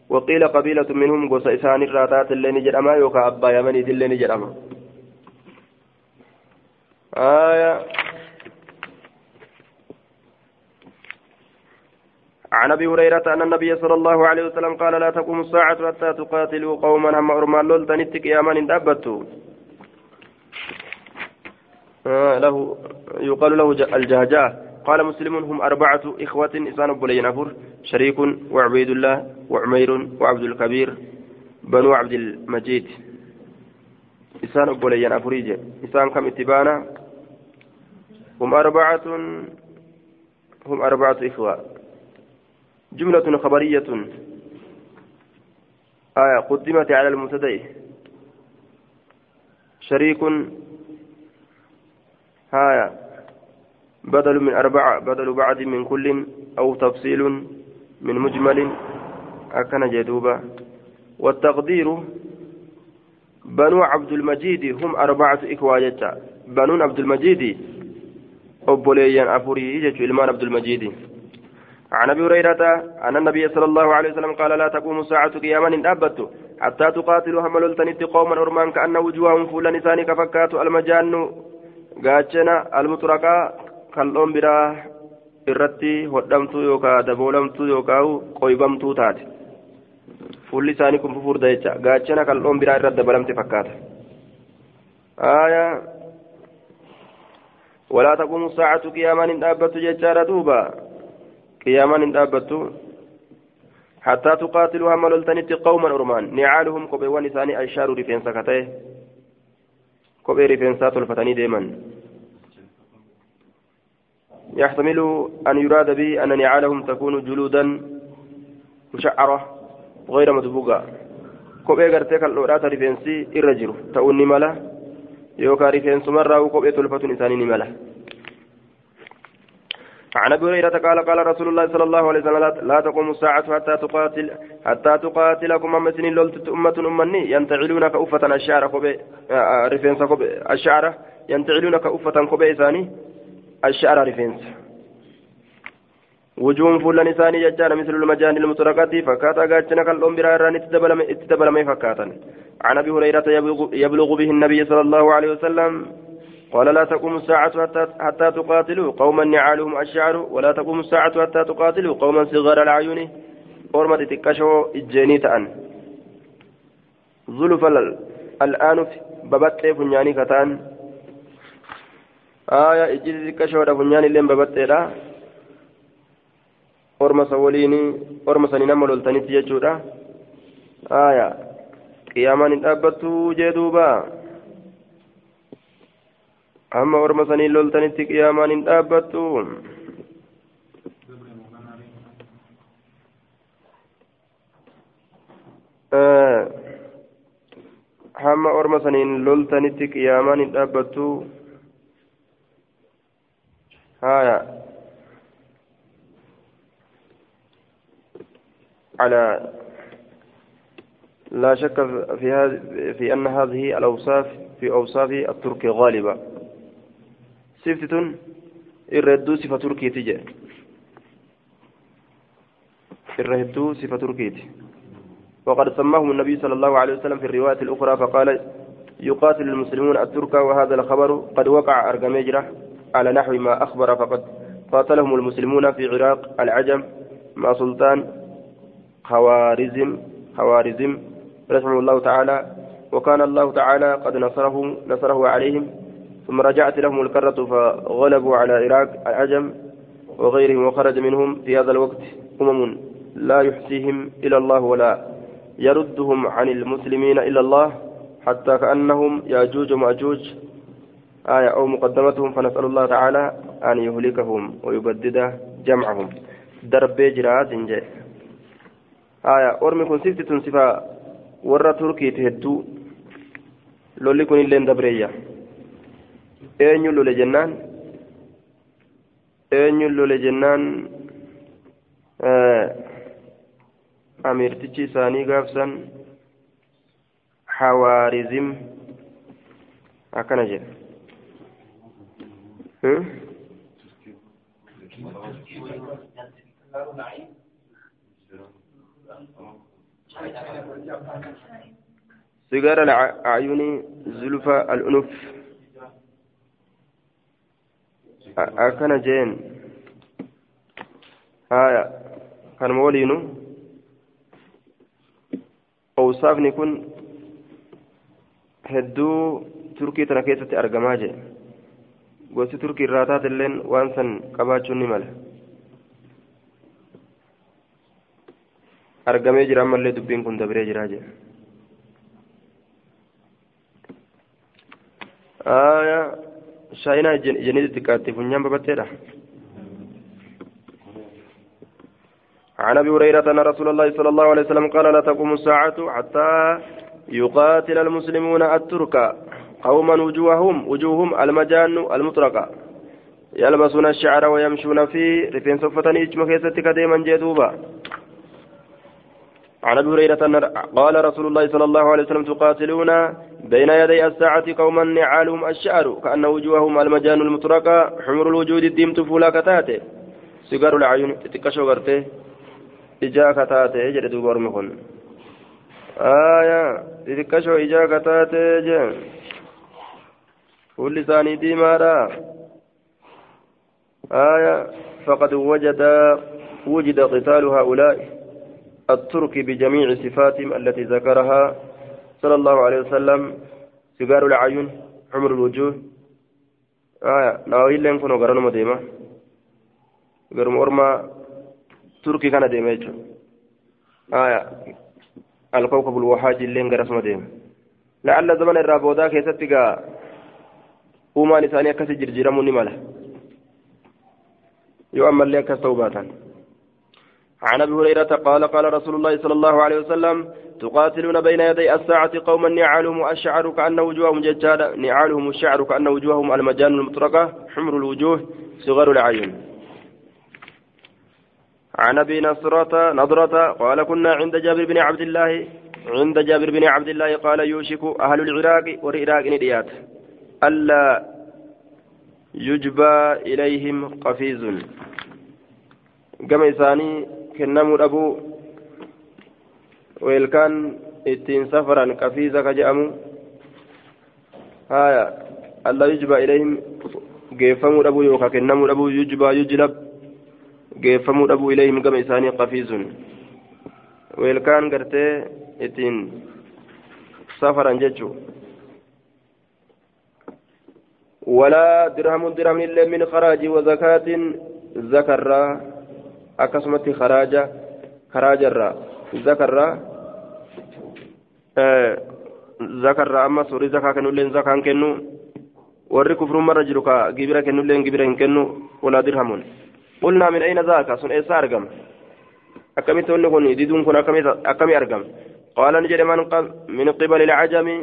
وقيل قبيلة منهم قص إسان الراتات اللي نجد أما يوكا أبا يمني اللي نجد أما آية. عن أبي هريرة أن النبي صلى الله عليه وسلم قال لا تقوم الساعة حتى تقاتلوا قوما هم أرمان لولتنتك يا من دابتوا آه له يقال له الجهجاه قال مسلم هم أربعة إخوة إسان بلين أفر شريك وعبيد الله وعمير وعبد الكبير بنو عبد المجيد. إسان بلين أفريج إسان كم اتبانا هم أربعة هم أربعة إخوة. جملة خبرية. آية قدمت على المبتدئ. شريك. هايا بدل من أربعة بدل بعد من كل أو تفصيل من مجمل. أكن جدوبا. والتقدير. بنو عبد المجيد هم أربعة إخوة بنو عبد المجيد أبوليا أفوري جتو إلمان عبد المجيد عن ابي هريره ان النبي صلى الله عليه وسلم قال لا تقوم الساعة قياما ان ابت حتى تقاتلوا هم لولتنت قوما ارمان كان وجوههم فول نسان كفكات المجان gaachana almuxuraqaa kal'oon biraa irratti hodhamtuu yookaan daboolamtuu yookaan qoybamtuu taate fuulli isaanii kun fufurda jecha gaachana kal'oon biraa irratti dabalamte fakkaata. ولا تقوم الساعة قياما إن أبت ججار دوبا. قياما إن أبت حتى تقاتلوا هم لولتنت قوما أرمان. نعالهم كبيوان إساني أشار رفين سكته. kophee rifeensaa tolfatanii deeman يحتمل أن يراد به أن نعالهم تكون جلودا مشعرة غير مدبوغة. kophee gartee kan dhoodhaata rifeensi irra jiru ta'uun rifeensumarraa kophee tolfatuun isaanii ni mala عن أبي هريرة قال قال رسول الله صلى الله عليه وسلم لا تقوم الساعة حتى تقاتل حتى تقاتلكم اما سنين لولت أمة أمني ينتعلون كأفة الشعر كوبي رفينس كوبي الشعر ينتعلون كأفة كوبي ثاني الشعر رفينس وجوه فلان ثاني ججان مثل المجان المطرقة فكاتا قاتنا كالأم براران اتدبل فكاتا. عن أبي هريرة يبلغ به النبي صلى الله عليه وسلم قال لا تقوم الساعة حتى, حتى تقاتلوا قوما نعالهم الشعر ولا تقوم الساعة حتى تقاتلوا قوما صغار العيون. أرمى تكشوا إجاني تأن. ظلف الآن ببت فنياني كتأن. آية إجي تكشوا فنياني لين ببت لا أرمى سوليني أرمى سنين ملولتني تيجودا آية. قياما نتابتوا جدوبا amma orma sanii loltanitti qiyaamaan hin dhaabbattu hamma orma saniin loltanitti qiyaamaan hin dhaabbattu haya على لا شك في هذه في أن هذه الأوصاف في أوصاف الترك غالبة. hedduu sifa turkiiti jedhe irra hedduu sifa turkiiti وقد سماهم النبي صلى الله عليه وسلم في الرواية الأخرى فقال يقاتل المسلمون الترك وهذا الخبر قد وقع أرقميجرة على نحو ما أخبر فقد قاتلهم المسلمون في عراق العجم مع سلطان خوارزم خوارزم رحمه الله تعالى وكان الله تعالى قد نصره نصره عليهم ثم رجعت لهم الكرة فغلبوا على العراق العجم وغيرهم وخرج منهم في هذا الوقت أمم لا يحصيهم إلى الله ولا يردهم عن المسلمين إلا الله حتى كأنهم يأجوج ومأجوج آية أو مقدمتهم فنسأل الله تعالى أن يهلكهم ويبدد جمعهم. درب جرات جاء آية أرمي كن سفتة ورى تركي تهدو لولي كن اللين دبرية eenyu lole jennaan eenyu lole jennaan amirtichi isaanii gaafsan hawaarizim akkana jedha سيجار العيون زلفى الأنف kanuma waliinu owsaafni kun hedduu turkii tana keessatti argamaa jee gosti turkii irraa taatelleen waan san qabaachuun ni mala argamee jira ammallee dubbiin kun dabree jiraa jee. Aya shaayinaa ijaniiti xiqqaatti funyaan babatteedha عن ابي هريره ان رسول الله صلى الله عليه وسلم قال لا تقوم الساعة حتى يقاتل المسلمون الترك قوما وجوههم وجوههم المجان المطرقه يلبسون الشعر ويمشون في رفين صفة اجمع كيستك ديما جدوبا عن أبي هريرة قال رسول الله صلى الله عليه وسلم تقاتلون بين يدي الساعة قوما نعالهم الشعر كأن وجوههم المجان المطرقة حمر الوجود الديمت فولا كتاته. سيجار العيون تتكشو غرته إجا كتاته دوبار مخن آية تتكشو إجا كتاته جد كل ثاني ديمارا. آية فقد وجد وجد قتال هؤلاء. الترك بجميع صفاتهم التي ذكرها صلى الله عليه وسلم. سجار العيون عمر الوجوه. آية ناوي لين كنوا قرنوا مديمة. قرم أرما تركي كان ديمة آية الكوكب الوحاج لين قرس مديمة. لعل زمن الرابودا كيستيقا uumaan isaanii akkasi jirjiiramuu ni mala yoo ammallee akkas ta'uu عن أبي هريرة قال قال رسول الله صلى الله عليه وسلم تقاتلون بين يدي الساعة قوما نعالهم الشعر كأن وجوههم ججالة نعالهم الشعر كأن وجوههم المجان المطرقة حمر الوجوه صغار العين. عن أبي نصرة نضرة قال كنا عند جابر بن عبد الله عند جابر بن عبد الله قال يوشك أهل العراق والعراق نديات ألا يجبى إليهم قفيز. كما كنمو أبو ويلكان ittiin safaran qafiisa ka je'amu haya alla yujba ilayhim geeffamuu dhabuu yookaan kennamuu dhabuu yujbaa yujlab geeffamuu dhabuu ilayhim gama isaanii qafiisun weelkaan gartee ittiin safaran jechuu ولا درهم درهم إلا من خراج وزكاة زكرا أكسمت خراجا خراجا زكرا zakarraa amma horii zakaa kennulleen zakaan kennu warri kufrummarra jiru ka gibira kennulleen gibira hin kennu walaa dirhamuun qulnaa min ayna zaaka sun eessa argama akkamitti wanni kun diduun kun akkami argama qaala ni jedhe min qibali ilcajami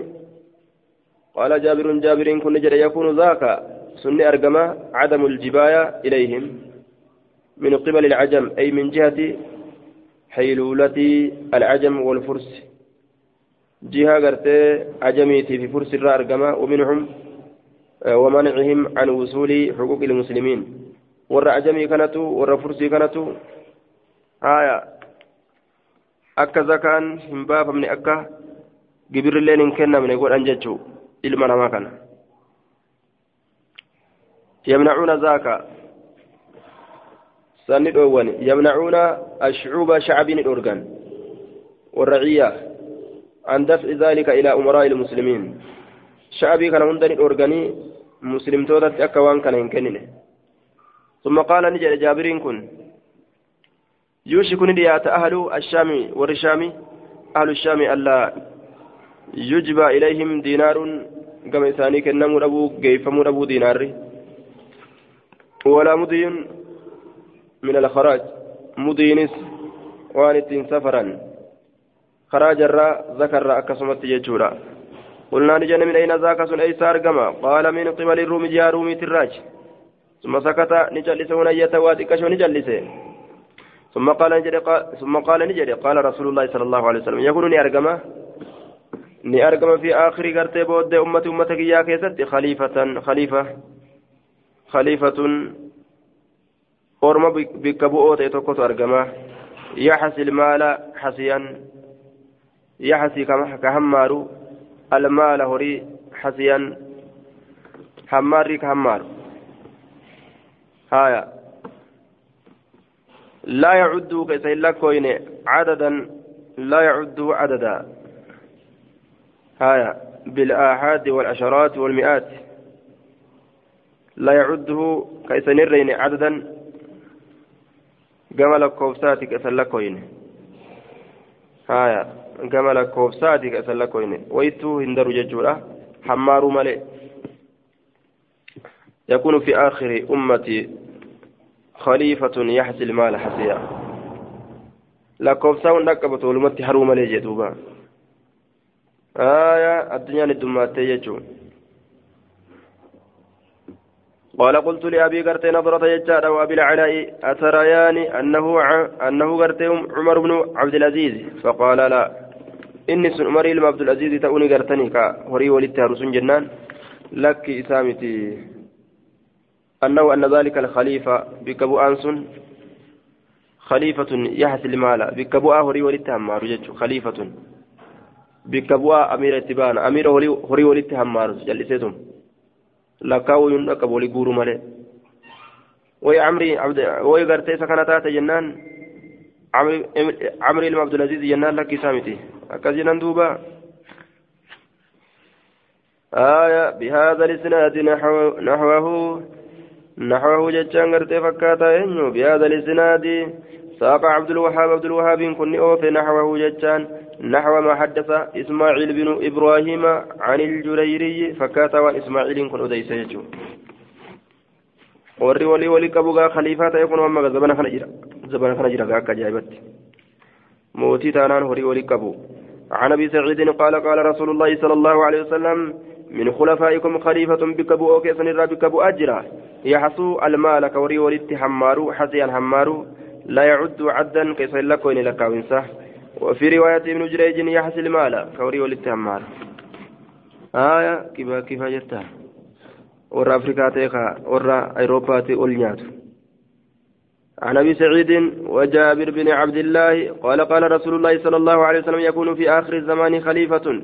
qaala jaabirun jaabiriin kun ni jedhe yakuunu zaaka sunni argama cadamu ljibaaya ilayhim min qibali ilcajam ay min jihati حيلولة العجم والفرس. جهة غرتي عجميتي في فرس الرا أرقما ومنهم آه، ومنعهم عن وصول حقوق المسلمين. ور عجمي كانت ور فرسي كانت. آية. همباب من أكا جبر اللين إن كنا من يقول أنججو إلما ما كان. زكاة سند يمنعون الشعوب شعب الأورغان والرعية عن دفع ذلك إلى أمراء المسلمين شعبي كان هندن الأورغاني مسلم تودت أكوان كان ينكننه ثم قال نجل جابرين كن يوشك نديات أهل الشام والرشام أهل الشام ألا يجبى إليهم دينار كما إساني كنمو أبو كيفمو أبو دينار ولا مضي من الخراج. مضينس وانت سفرا. خراج الراء ذكر أكسمت يجورا. قلنا نجن من أين ذاك سن أي سارقما قال من قبل الروم جاء رومي تراج. ثم سكت نجلس هنا يتواتي كشو نجلس. ثم قال نجري قال ثم قال نجري قال رسول الله صلى الله عليه وسلم يقول ني أرقما. ني أرقما في آخر قرتي بود أمتي أمتك يا كيست. خليفة خليفة. خليفة أورما بكبؤوت يتوكت أرقما يحسي المال حسيا يحسي كهمار المال هري حسيا هماري كهمار هايا لا يعد كيسيل عددا لا يعد عددا هايا بالآحاد والعشرات والمئات لا يعده كيسنرين عددا جمل كوفساتك كيسيل هايا gama lakkoofsaati ka isan lakkoyne waytuu hin daru jechuudha hammaaru malee يكون في آخر أمتي خليفة يحسي المال حسيا lakkoofsaa hunda qabatu walumatti haruu malee jee duuba aya addunyaan heddumaattee jechuun قال قلت لأبي قرتي نظرة يجاد وأبي العلاء أتريان أنه أنه قرتي عمر بن عبد العزيز فقال لا inni sun umarii ilma abdulaziizii ta'uu ni gartanii ka horii walitti harusun jennaan lakki isaa miti annahu anna dhalika alkhaliifa bikka bu'aan sun khaliifatun yaxsi ilmaala bikka bu'aa horii walitti hammaaru jechu khaliifatun bikka bu'aa lakkaa'uu yuun dhaqqabu walii guuru malee way amrii way gartee isa kana taate jennaan amri ilma abdulaziiz jennaan lakki isaa miti أكزنا دوبا آية بهذا الإسناد نحو نحوه نحوه جتشان غرتي فكاتا إنه بهذا الإسناد ساق عبد الوهاب عبد الوهاب كن أوفي نحوه جتشان نحو ما حدث إسماعيل بن إبراهيم عن الجريري فكاتا وإسماعيل كن أديس يجو. warri walii walii qabu gaa khaliifaa ta'e kun amma zabana kana jira zabana kana jira gaa akka عن أبي سعيد قال قال رسول الله صلى الله عليه وسلم من خلفائكم خليفة بكبو أوكيسن الرا بكبو أجرا. يحصو المال كوري ولت حمارو حسيا حمارو. لا يعد عدا كيف لكوين لكاوينسا وفي رواية ابن جريج يحصل مالا كوري والاتهام مالا آية كيف كيف جرتها ورا أفريقيا تيخا ورا أوروبا تي عن أبي سعيد وجابر بن عبد الله قال قال رسول الله صلى الله عليه وسلم يكون في آخر الزمان خليفة.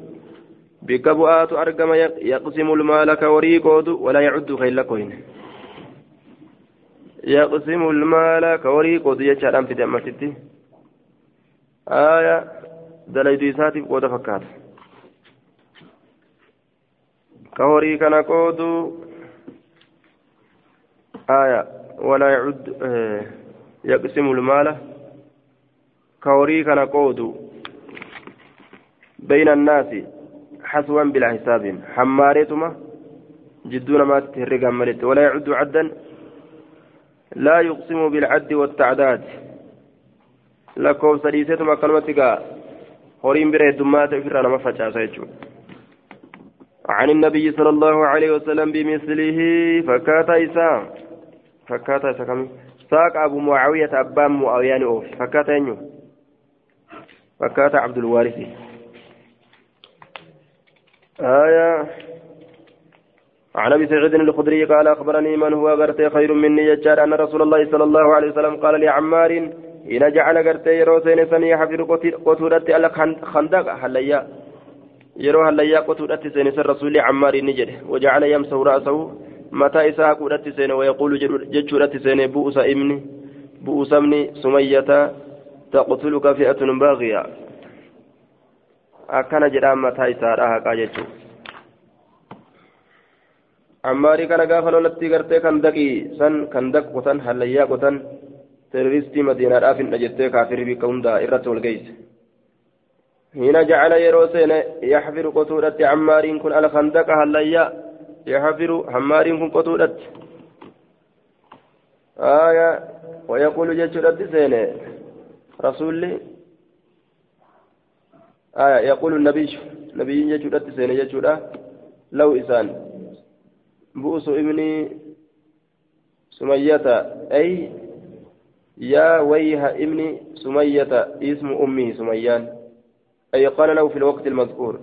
بكبؤات أرقم يقسم المال كوريكود ولا يعد خيلكوين يقسم المال كوريكود يجعل في دمتتي آية دليل إساتي قود فكات. كوري كان قود آية ولا يعد آه يقسم المال. كوري كان قود بين الناس حسوا بلا حساب. حمارتما جدون ما تهرق ولا يعد عدا. لا يقسم بالعد والتعداد. لكم سديستما كلمتك هورين بره دمات في ما فجأة عن النبي صلى الله عليه وسلم بمثله فكات إسام فكات إسام ساق أبو معاوية أبان معاوية أوف فكات أنيو فكات عبد الوارث آية عن ابي سعيد الخدري قال اخبرني من هو غرتي خير مني يجار ان رسول الله صلى الله عليه وسلم قال لعمار إن جعل غرتي يرو سين سن يحفر قتودت على خندق. هليا. يرو هليا قتودت سين سن رسول عمار نجد وجعل يمسح رأسه. متى إساء قدرت سين ويقول ججورت سين بؤس إمني. بؤس أمني سمية تقتلك فئة باغية. أكن جرام متى إساء رأها قاجتشو. ammaarii kana gaafa lolatti gartee kan daqii san kan daq qotan hallayyaa qotan terroristii madiinaadhaaf hin dhajettee kaafirri bikka hundaa irratti wal geeyse hina jacala yeroo seene yaxfiru qotuudhatti ammaariin kun alkandaqa hallayyaa yaxfiru hammaariin kun qotuudhatti aya ويقول جدت سينه رسولي آية يقول النبي نبي جدت سينه جدت لو إسان بؤس ابن سمية أي يا ويها ابن سمية اسم أمه سميان أي قال له في الوقت المذكور.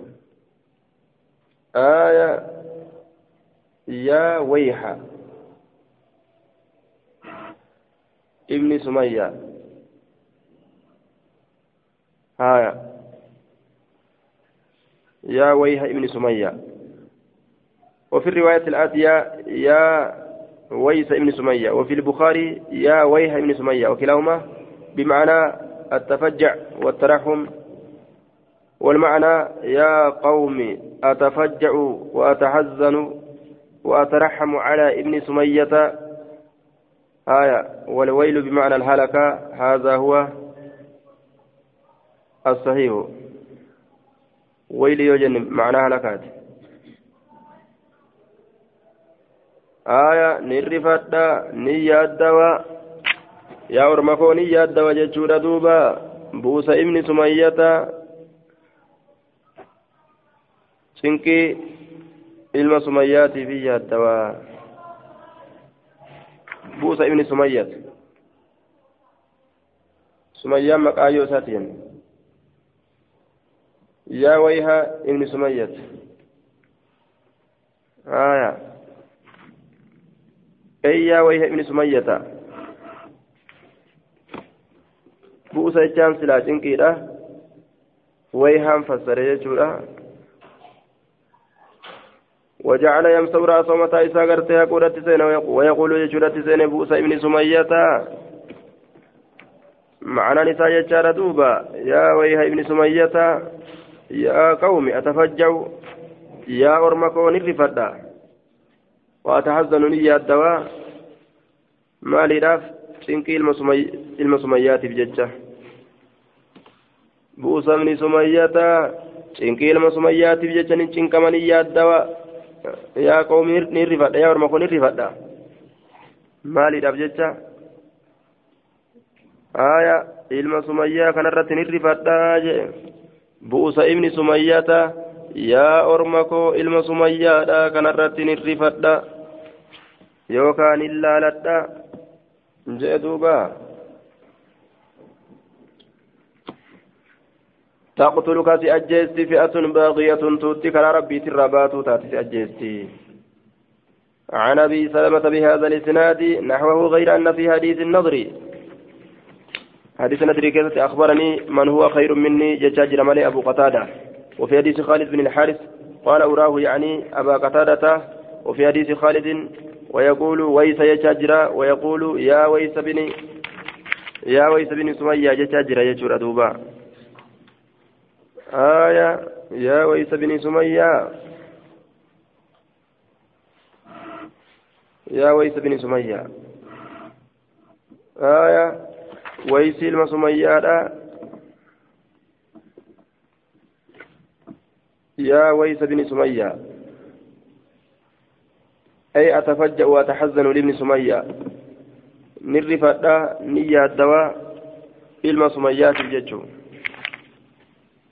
آية يا ويها ابن سمية. آية يا ويها ابن سمية. وفي الرواية الآتية يا ويس ابن سمية. وفي البخاري يا ويها ابن سمية. وكلاهما بمعنى التفجع والترحم والمعنى يا قوم أتفجع وأتحزن وأترحم على ابن سمية. آية. والويل بمعنى الهلكة هذا هو الصحيح. ويل يوجن معنى هلكات. Aya ni rifadha ni yaaddawa yaa orma koo ni yaaddawa jechuudha duuba buusa ibni sumayyata cinqii ilma sumayyaatiifi yaaddawa buusa ibni sumayyat sumayyaan maqaayyoo isaatiin yaa wayha ibni sumayyat aya أيا ويه ابن سمية بؤس جام سلا جنكيرا ويهام فسر يجورا وجعل يمسو راسه متى إسا قرتها قرت سين ويقول يجورت سين بؤس ابن سمية معنى نساء يجار دوبا يا ويها ابن سمية يا قوم أتفجوا يا أرمكون الرفدا وأتحزن نية الدواء. مالي راف سنكي المسميات بججة. بوسا من سميات سنكي المسميات بججة نشنك من نية الدواء. يا قوم نرفد يا ورمكو نرفد مالي راف ججة. آية ilma sumayyaa kanarratti ni rifadhaa jee bu'usa ibni sumayyaata yaa orma koo ilma yookaan hin laaladha jee duuba. تقتلك في أجيستي فئة باغية توتي كلا ربي ترابات تاتي في أجيستي عن أبي سلمة بهذا الإسناد نحوه غير أن في حديث النظر حديث النظر كذا أخبرني من هو خير مني ججاج ملي أبو قتادة وفي حديث خالد بن الحارث قال أراه يعني أبا قتادة وفي حديث خالد ويقول ويس يجاجرا ويقول يا ويس بن يا ويس بن سمية جاجرا يجور دوبا آية يا ويس بن سمية. يا ويس بن سمية. آية ويس المسمية يا ويس بن سمية. أي أتفجأ وأتحزن لابن سمية نرفدا نية الدواء sumayyaatiif jechuun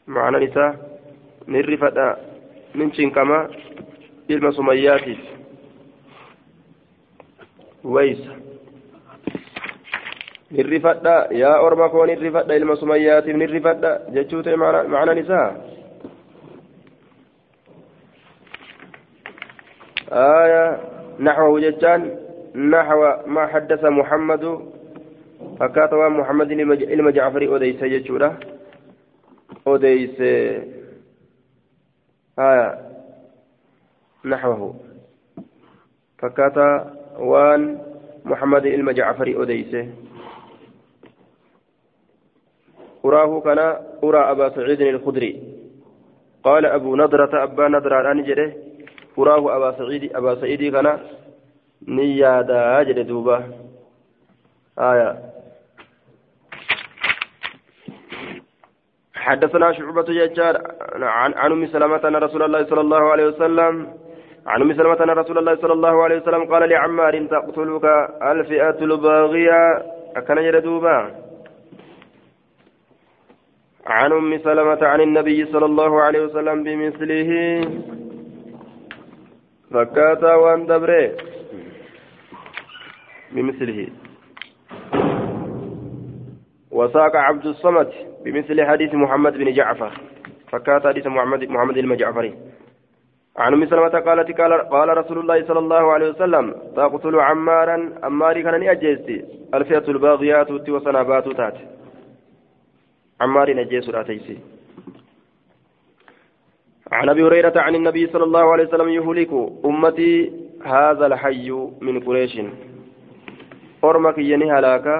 ma'anan isaa nirrifadha nin cinqama ilma sumayyaatiif waysa nirrifadha yaa orma koo nirrifadha ilma sumayyaatiif nirrifadha jechuu ta'e ma'anan isaa آية نحوه جتان نحو ما حدث محمد فكاتوا محمد إلما جعفر أديس جتشورة أديس آية نحوه. فكاتا وان محمد إلما جعفر أديس أراه كان أرى أبا سعيد الخدري. قال أبو نضرة أبا نضرة أنجره فراه أبا سعيد أبا سعيد كان نيادا جد دوبا آية حدثنا شعبة ججار عن عن أم سلمة أن رسول الله صلى الله عليه وسلم عن أم سلمة أن رسول الله صلى الله عليه وسلم قال لعمار تقتلك الفئة الباغية أكن يردوبا عن أم سلمة عن النبي صلى الله عليه وسلم بمثله فكاتا وان دبره. بمثله. وساق عبد الصمد بمثل حديث محمد بن جعفر. فكات حديث محمد محمد المجعفري عن أم سلمة قالت قال, قال رسول الله صلى الله عليه وسلم تقتل عمارا عماري كان اجيستي الفئة الباغيات وصنابات تات عماري نجيس راتيسي عن أبي هريرة عن النبي صلى الله عليه وسلم يهلك أمتي هذا الحي من قريش. أرمك يني هلاكا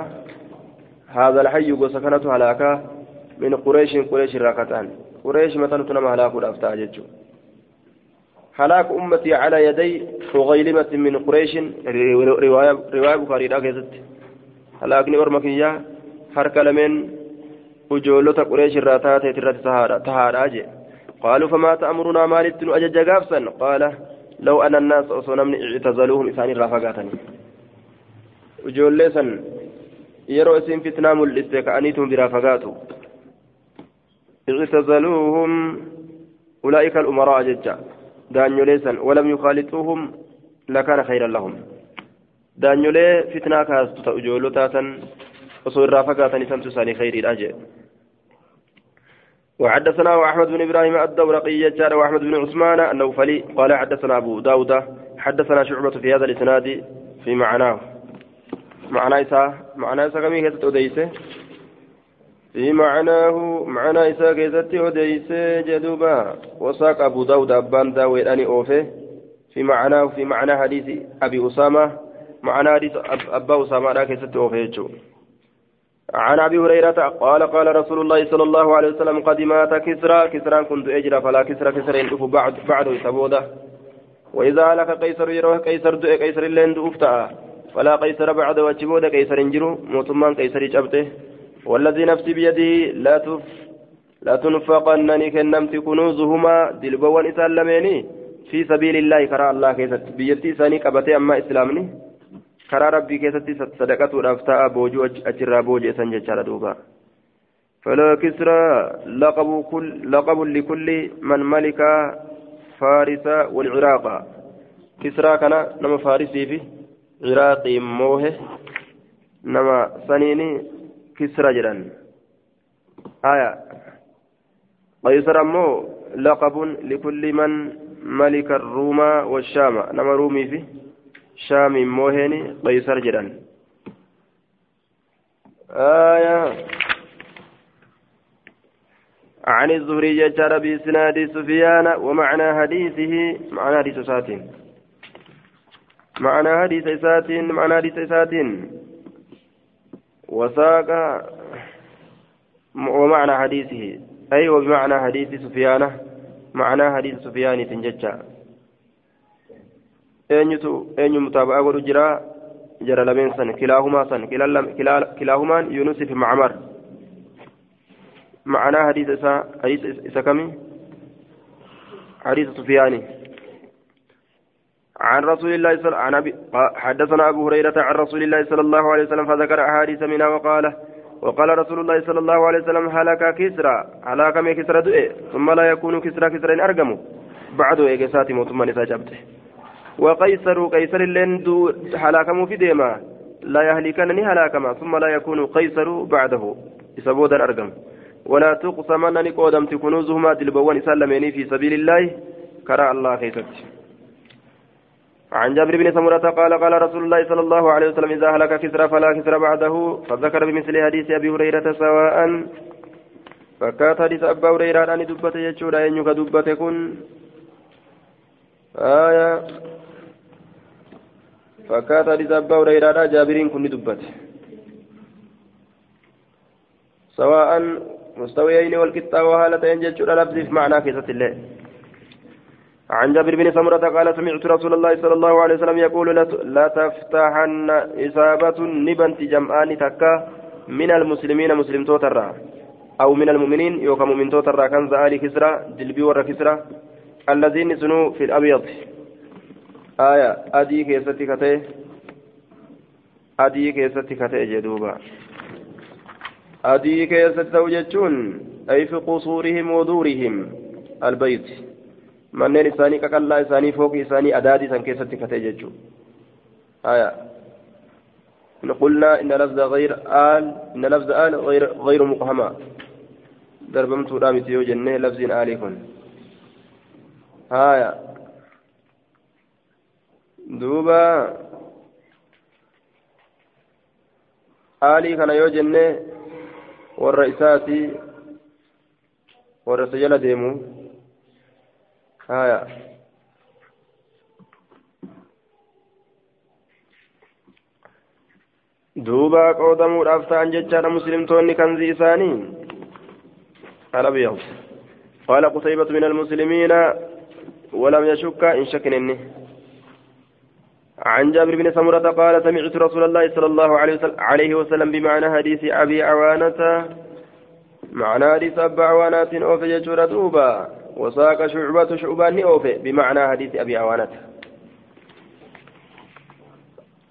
هذا الحي وسكنت هلاكا من قريش قريش راكتان. قريش متى نتنم هلاك الأفتاء ججو هلاك أمتي على يدي فغيلمة من قريش. رواية رواية بخاري راكزت هلاكني أرمك يا حركة لمن وجولة قريش ترات تهارا تهارا جي. قالوا فما تأمرنا مالت أجج قابسا قال لو أن الناس أصنم اعتزلوهم إساني رافقاتني وجوليسا isin fitnaa mul'iste ka'aniitum biraa fagaatu اعتزلوهم أولئك الأمراء ججا. دانيوليسا ولم يخالطوهم لكان خيرا لهم. دانيولي فتنة كاستو أجولو تاتا وصور رافقاتا نسان تساني خير الأجل وحدثنا أحمد بن إبراهيم الدورقي يجار وأحمد بن عثمان النوفلي قال حدثنا أبو داود حدثنا شعبة في هذا الإسناد في معناه. معنى إساء معنى إساء كم يكتت أديسه في معناه معنى إساء كيست أديسه جدوبا. وساق أبو داود أبان داوي أني أوفه في معناه في معنى حديث أبي أسامة. معنى حديث أبا أسامة لا كيست أوفه عن أبي هريرة قال قال رسول الله صلى الله عليه وسلم قد مات كسرى. كسرى كنت اجرى فلا كسرى كسرى يندف بعد بعد سبودة. وإذا هلك قيصر يروح قيصر دؤ قيصر لين دؤفتا فلا قيصر بعد وجبود قيصر انجرو موتمان قيصر جبته والذي نفسي بيده لا تف لا تنفقنني كنمت كنوزهما. دلبوان اسلميني في سبيل الله كرى الله كيست. بيتي ساني قبتي أما إسلامني. Karaa rabbii keessatti sadaqatuudhaaf ta'a boojuu achirraa boojeessan jechaadha duuba. فلا كسرى لقب كل لقب لكل من ملك فارس والعراق كسرى كان نما فارسي في عراقي موه نما سنيني كسرى جران آية قيصر أمو لقب لكل من ملك الروم والشام نما رومي في شام موهني قيصر جدا. آية. عن الزهري جار بإسناد سفيان ومعنى حديثه معنى حديث ساتين. معنى حديث ساتين معنى حديث ساتين. وساق ومعنى حديثه. أي وبمعنى حديث سفيان؟ معنى حديث سفيان تنججا. Eenyutu eenyu mutaaba'aa godhu jira? Jara lameen san kilaahumaa san kilaahumaan yunusi fi macmar معنى حديث إسا حديث إسا كمي حديث سفياني عن رسول الله صلى عن أبي حدثنا أبو هريرة عن رسول الله صلى الله عليه وسلم فذكر أحاديث منها وقال وقال رسول الله صلى الله عليه وسلم هلك كسرى هلاك من كسرى دؤي ثم لا يكون كسرى كسرى أرقم بعد إيجاسات موتما نساء جبته وقيصر قيصر لين دو هلاكم في ديما. لا يهلكنني هلاكما ثم لا يكون قيصر بعده. إسبودا أرقم. ولا تقسمن نقودمت كنوزهما دلبوان سلميني في سبيل الله. كرى الله خيست عن جابر بن سمرة قال قال رسول الله صلى الله عليه وسلم إذا هلك كسرى فلا كسرى بعده. فذكر بمثل حديث أبي هريرة سواء. فكات حديث أبا هريرة أن دبت يجور أن يك دبت كن آية. فكات حديث أبا هريرة جابر كن دبت سواء مستويين والكتا وهالتين جتشور لفظ في معنى كيسة الله عن جابر بن سمرة قال سمعت رسول الله صلى الله عليه وسلم يقول لا تفتحن إصابة نبنت جمعان تكا من المسلمين مسلم توترا أو من المؤمنين يوكا مؤمن توترا كان زالي كسرى جلبي ورا كسرى الذين سنوا في الأبيض آية أدي كيستي كتي أدي كيستي كتي جدوبا keessatti ta'u jechuun ay fi qusuurihim ودورهم البيت manneen isaanii qaqallaa isaanii fooqi isaanii adaadii san keessatti katee jechuudha haya إن قلنا إن لفظ غير آل إن لفظ آل غير غير مقهمة دربمت رامت يو جنة لفظ آل كن هايا دوبا آلي كان يو جنة warra isaati warra isa jala deemu haya duuba qoodamuudhaaf ta'an jechaadha muslimtoonni kanzi isaanii alabiyahu قال قتيبة من المسلمين ولم يشك إن شك إني عن جابر بن سمرة قال سمعت رسول الله صلى الله عليه وسلم بمعنى حديث أبي عوانة. معنى حديث أبي عوانة أوفي يجور دوبا. وساق شعبة شعبان أوفي بمعنى حديث أبي عوانة.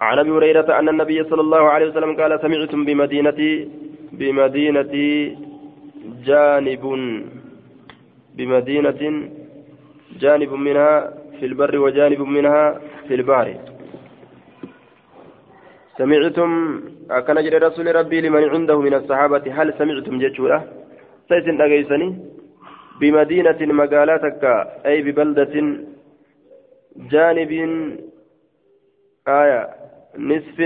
عن أبي هريرة أن النبي صلى الله عليه وسلم قال سمعتم بمدينة بمدينة جانب بمدينة جانب منها في البر وجانب منها في البحر. سمعتم أكن جري رسول ربي لمن عنده من الصحابة هل سمعتم جتشورة سيسن أجيسني بمدينة مقالاتك أي ببلدة جانب آية نصف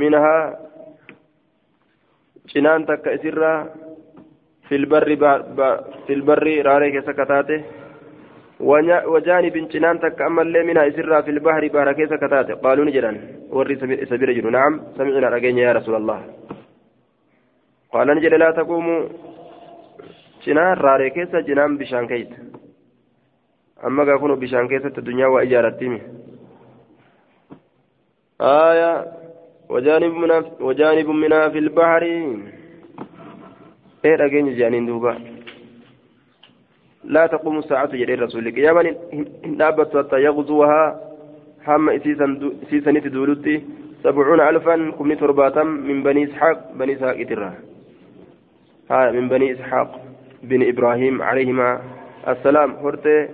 منها cinaan takka isirraa filbarri filbarri raalee keessa kataate وجانب جنان تك أما اللي منها يسرها في البحر بحر كيس كتات. قالوا نجرا وري سبيل جنو. نعم. سمعنا رجينا يا رسول الله. قال نجري لا تقوموا. جنان راري كيس جنان بشان كيت. أما كانوا بشان كيس الدنيا وإجارتهم آية. وجانب منها وجانب منها في البحر. إيه رجينا جانين دوبا. لا تقوم الساعة جري الرسول قياما دابت حتى يغزوها هم سيسن تدولتي سبعون ألفا كمني ترباتا من بني إسحاق بني إسحاق ترى ها من بني إسحاق بن إبراهيم عليهما السلام. هرتي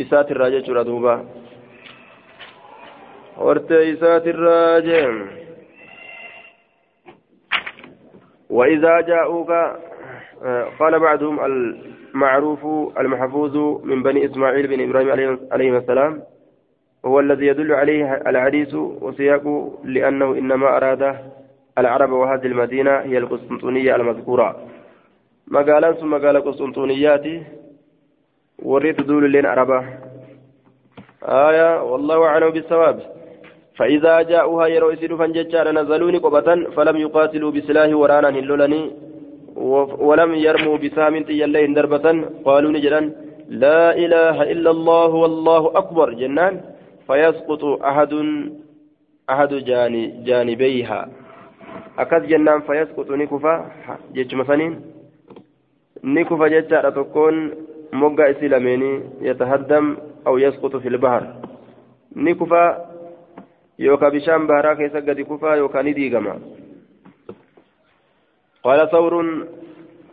إسات الراجع ردوبا هرتي إسات الراجع. وإذا جاءوك قال بعضهم معروف المحفوظ من بني إسماعيل بن إبراهيم عليه السلام هو الذي يدل عليه الحديث وسياقه لأنه إنما أراد العرب وهذه المدينة هي القسطنطينية المذكورة. مقالا ثم مقالة قسطنطينيات وريت دول لين عربة. آية والله أعلم بالثواب فإذا جاءوها يروا يسيروا فانججار نزلوني قبة فلم يقاتلوا بسلاح ورانا هلولني. ولم يرموا بسام تيالين دربة قالوا نجرا لا إله إلا الله والله أكبر جنان فيسقط أحد أحد جاني جانبيها. أكد جنان فيسقط نكفا جيش مثلا نكفا جيش تكون مقا إسلاميني يتهدم أو يسقط في البحر. نكفا يوكا بشام بهرا كيسا قد كفا يوكا نديقما قال ثور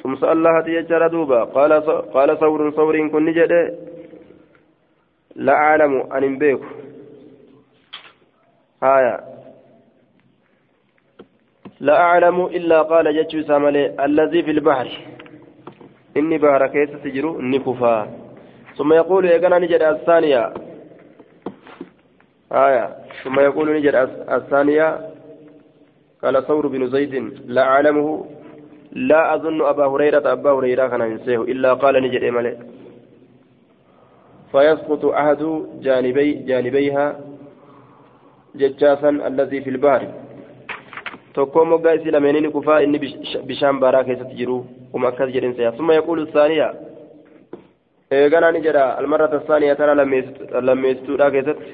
ثم سأل الله تيجر دوبا قال قال ثور ثور كن نجد لا أعلم أن بيك آية. لا أعلم إلا قال جتشو ساملي الذي في البحر. إني بهر كيس تجرو نكفا ثم يقول يا نجد الثانية. آية. ثم يقول نجد الثانية. قال ثور بن زيد لا أعلمه. لا أظن أبا هريرة أبا هريرة كان ينسيه إلا قال نجد إمالي فيسقط أحد جانبي جانبيها ججاسا الذي في البحر kufaa inni bishaan baaraa keessatti jiru uma akkas jedhin seeya summa yaquulu saaniya eeganaa ni jedha almarrata saaniya tana lammeessituudha keessatti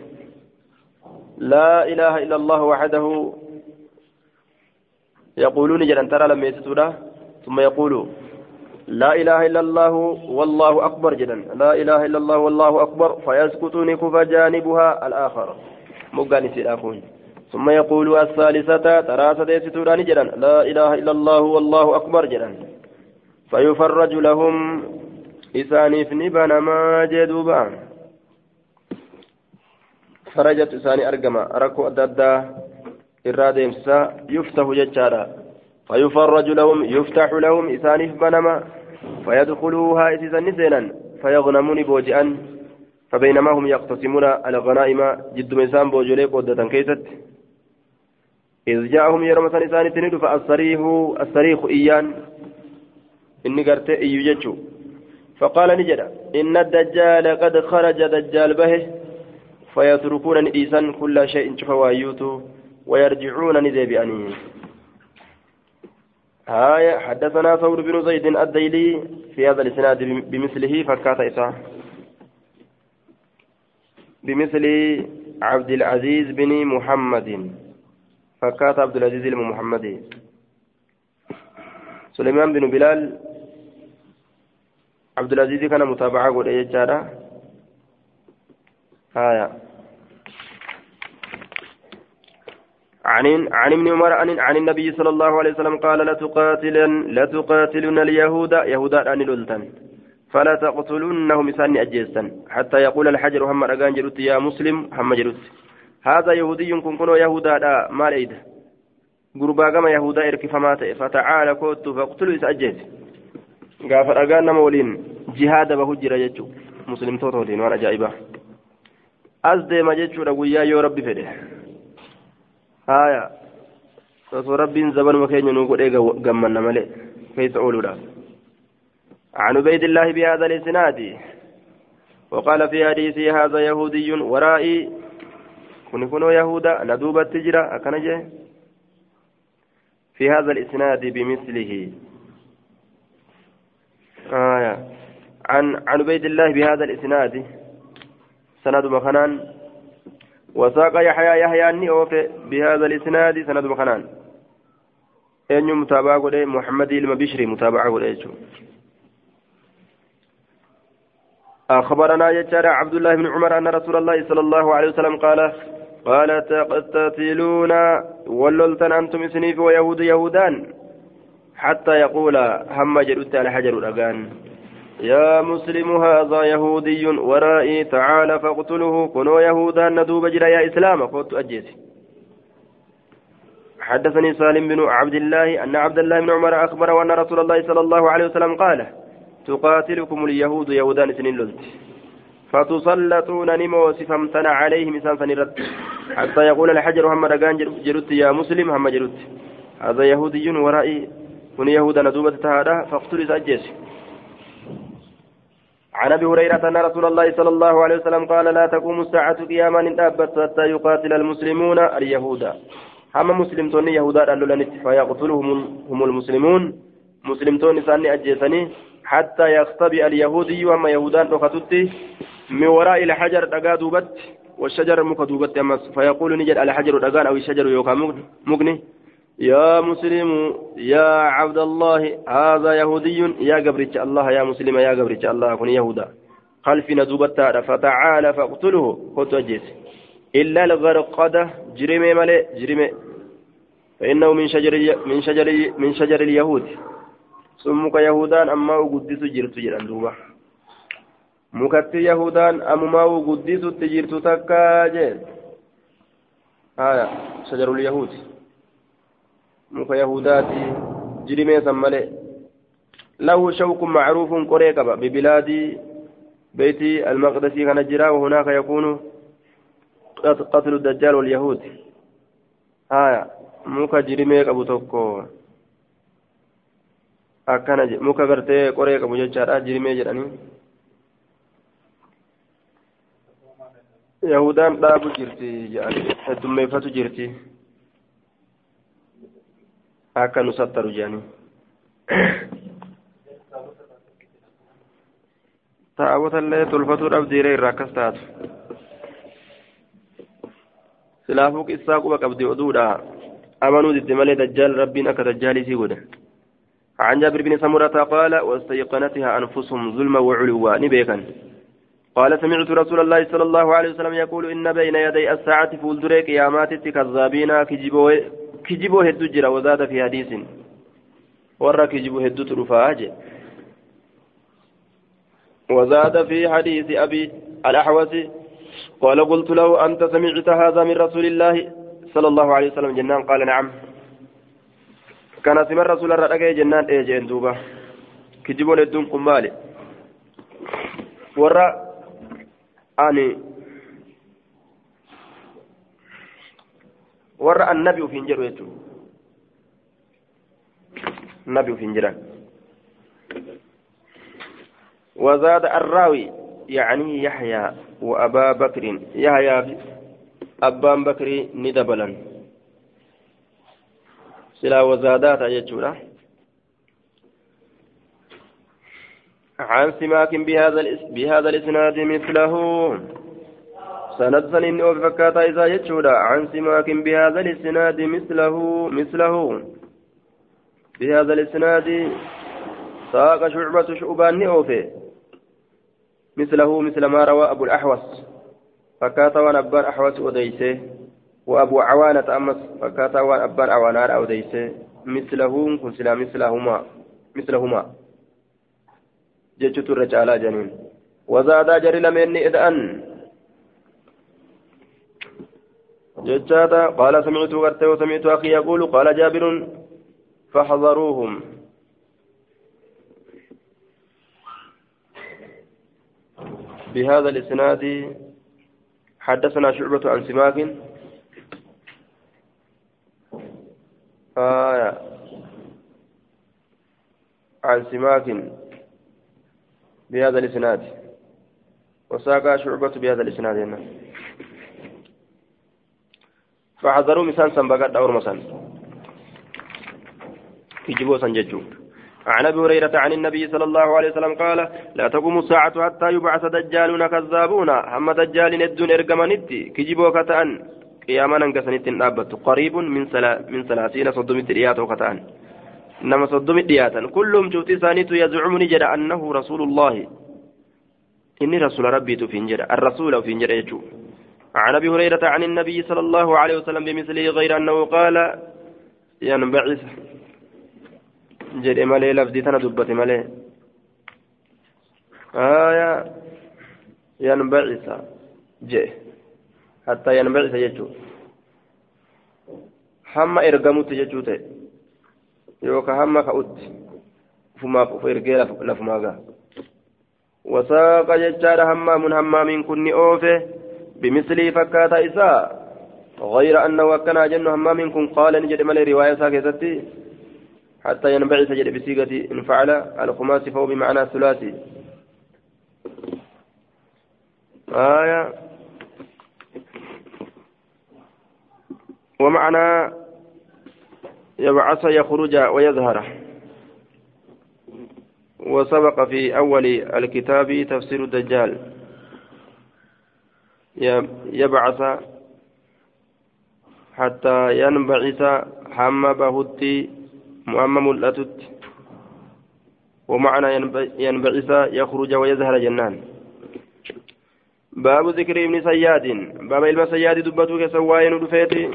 laa ilaaha illa allahu waxdahu يقولون جل ترى لما يستودا ثم يقول لا إله إلا الله والله أكبر جدا. لا إله إلا الله والله أكبر فيسكتون كفى جانبها الآخر. مقاني سيراكون ثم يقول الثالثة ترى سديستودان جدا. لا إله إلا الله والله أكبر جدا. فيفرج لهم إساني في نبان ما جدوبا فرجت إساني أرقما. أركو أددا deemsisaa yuftahu jechaadha فيفرج لهم يفتح لهم إسانف بنما فيدخلوها إسيسا نسينا فيغنمون بوجئا فبينما هم يقتسمون الغنائم جد مسان بوجولي قدة كيست. إذ جاءهم يرمى إسان تند فالصريح الصريخ إيان إني قرت إيجتشو فقال نجد إن الدجال قد خرج دجال به فيتركون إيسان كل شيء شفوايوتو ويرجعون ندبئني هاية حدثنا ثور بن زيد الديلي في هذا الإسناد بمثله فكات إساء بمثل عبد العزيز بن محمد. فكات عبد العزيز المحمدي سليمان بن بلال. عبد العزيز كان متابعة قول إيه هايا عن عن ابن عمر عن عن النبي صلى الله عليه وسلم قال لتقاتلن لتقاتلن اليهود يهودا أن لولتن فلا تقتلنهم إسان أجيسا حتى يقول الحجر هم رقان جلوت يا مسلم هم جلوت. هذا يهودي كن كنوا يهودا ما ليد قربا كما يهودا إرك فمات. فتعالى كوت فاقتلوا إس أجيس قاف رقان مولين جهاد بهجر جتشو مسلم توتودين وأنا جائبة أزدي ما جتشو رقويا يا ربي فده. هايا osoo rabbiin zabanuma keenya nuu godhee gammanna malee keessa ooluudhaaf عن عبيد الله بهذا الاسناد وقال في حديثه هذا يهودي ورائي كن كنوا يهودا ندوب التجرة أكنجه في هذا الاسناد بمثله آية عن عن عبيد الله بهذا الاسناد سند مخنان وساق يحيى يحيى أوفي بهذا الإسناد سند مخنان أن متابعة قد محمد المبشري متابعة قد أخبرنا يجرى عبد الله بن عمر أن رسول الله صلى الله عليه وسلم قال قال تقتتلون وللتن أنتم سنيف ويهود يهودان؟ حتى يقول هم جلدت على حجر الأغان. يا مسلم هذا يهودي ورائي تعال فاقتله. كنوا يهودا ندوب جرى يا إسلام قلت أجيسي حدثني سالم بن عبد الله أن عبد الله بن عمر أخبره أن رسول الله صلى الله عليه وسلم قال تقاتلكم اليهود يهودان سنين للت فتسلطون نموس فامتنع عليهم إنسان سنرد حتى يقول الحجر محمد أقان جرت يا مسلم محمد جرت. هذا يهودي ورائي كن يهودا ندوبة تهادا فاقتل سأجيس عن أبي هريرة أن رسول الله صلى الله عليه وسلم قال لا تقوم الساعة قياما إن حتى يقاتل المسلمون اليهود. هم مسلمتون يهودا اللولنت فيقتلهم هم المسلمون. مسلمتون سأني أجيسني حتى يختبئ اليهودي وما يهودان ركتت من وراء الحجر دغا دوبت والشجر مكدوبت فيقول نجد الحجر دغان أو الشجر يوكا مغني. يا مسلم يا عبد الله هذا يهودي يا قبرك الله يا مسلم يا قبرك الله كن يهودا. خلفنا دوبتا فتعال فاقتله قلت أجيس إلا الغرقدة جرمي ملي جرمي فإنه من شجر من شجر من شجر اليهود. سمك يهودان أما وقدس جرت جران دوبا. مكتي يهودان أما وقدس تجرت تكاجل. آية شجر اليهود. Muka yahudaati jirimee san malee له شوك معروف قريقبة ببلاد بيت المقدس كان جرا وهناك يكون قتل الدجال واليهود آية muka jirimee qabu tokko akkana muka gartee qoree qabu jechaadha jirimee jedhanii yahudaan dhaabu jirti jedhanii heddummeeffatu jirti akka nu sattaru jedhanii taa'abota illee tolfatuudhaaf diiree irraa akkas taatu silaafuu qissaa quba qabdi oduudha amanuu didde malee dajjaal rabbiin akka dajjaalii sii godhe عن جابر بن سمرة قال واستيقنتها أنفسهم ظلما وعلوا نبيكا قال سمعت رسول الله صلى الله عليه وسلم يقول إن بين يدي الساعة فولدريك قيامات كذابين كجبوا kijiboo hedduu jira wazaada fi hadiisin. Warra kijiboo hedduutu dhufaa je وزاد في حديث أبي الأحوص قال قلت له أنت سمعت هذا من رسول الله صلى الله عليه وسلم جنان قال نعم كان سمع رسول الله جنان إيه جين دوبا كجبون الدون قمالي ورا أني warra annabi ufiin jedhu jechuudha nabi ufiin وزاد الراوي يعني يحيى وأبا بكر. يحيى أبان بكر ندبلا سلا وزادات يجولا عن سماك بهذا بهذا الإسناد مثله. سند سنين أو فكاتا إذا يجودا عن سماك بهذا الإسناد مثله مثله. بهذا الإسناد ساق شعبة شعبان أوفي مثله مثل ما روى أبو الأحوص. فكاتا وان أبان أحوص أديسه وأبو عوانة أمس فكاتا وان أبان عوانار أديسه مثله كن سلا مثلهما. مثلهما جتشت الرجال جنين. وزاد جري لمن إذ أن ججاتا قال سمعت غرتي وسمعت أخي يقول قال جابر فحضروهم بهذا الإسناد حدثنا شعبة عن سماك آه عن سماك بهذا الإسناد وساق شعبة بهذا الإسناد هنا فحذروا مسان سنبقات أور مسان كجبو سنججو. عن أبي هريرة عن النبي صلى الله عليه وسلم قال لا تقوم الساعة حتى يبعث دجالون كذابون. هم دجال ندون ارجمانتي كجبو كتأن. قياما انقسنت نابت قريب من سلا من ثلاثين صدم الدريات وكتان انما صدم الدياتا كلهم شوتي ثانيت يزعم نجد أنه رسول الله. إني رسول ربي تفنجر الرسول فينجر يجو. عن أبي هريرة عن النبي صلى الله عليه وسلم بمثله غير أنه قال ينبعث. جري مالي لفظي تنا دبت مالي آية ينبعث. جي. حتى ينبعث يجو ergamutti jechuu ta'e yookaan hamma ka'utti فما فرقي لفما وساق ججار همام همام كن أوفه بمثل فكاتا إساء غير أنه كان جن همام كن قال نجد ملي رواية ساكتتي حتى ينبعث جد بصيغة إن فعل الخماس فهو بمعنى ثلاثي. آية. ومعنى يبعث يخرج ويظهر. وسبق في أول الكتاب تفسير الدجال. يبعث حتى ينبعث حم بهتي مؤمم ملأتت ومعنى ينبعث يخرج ويظهر جنان. باب ذكر ابن سياد باب علم سياد دبتوك سواين دفيتي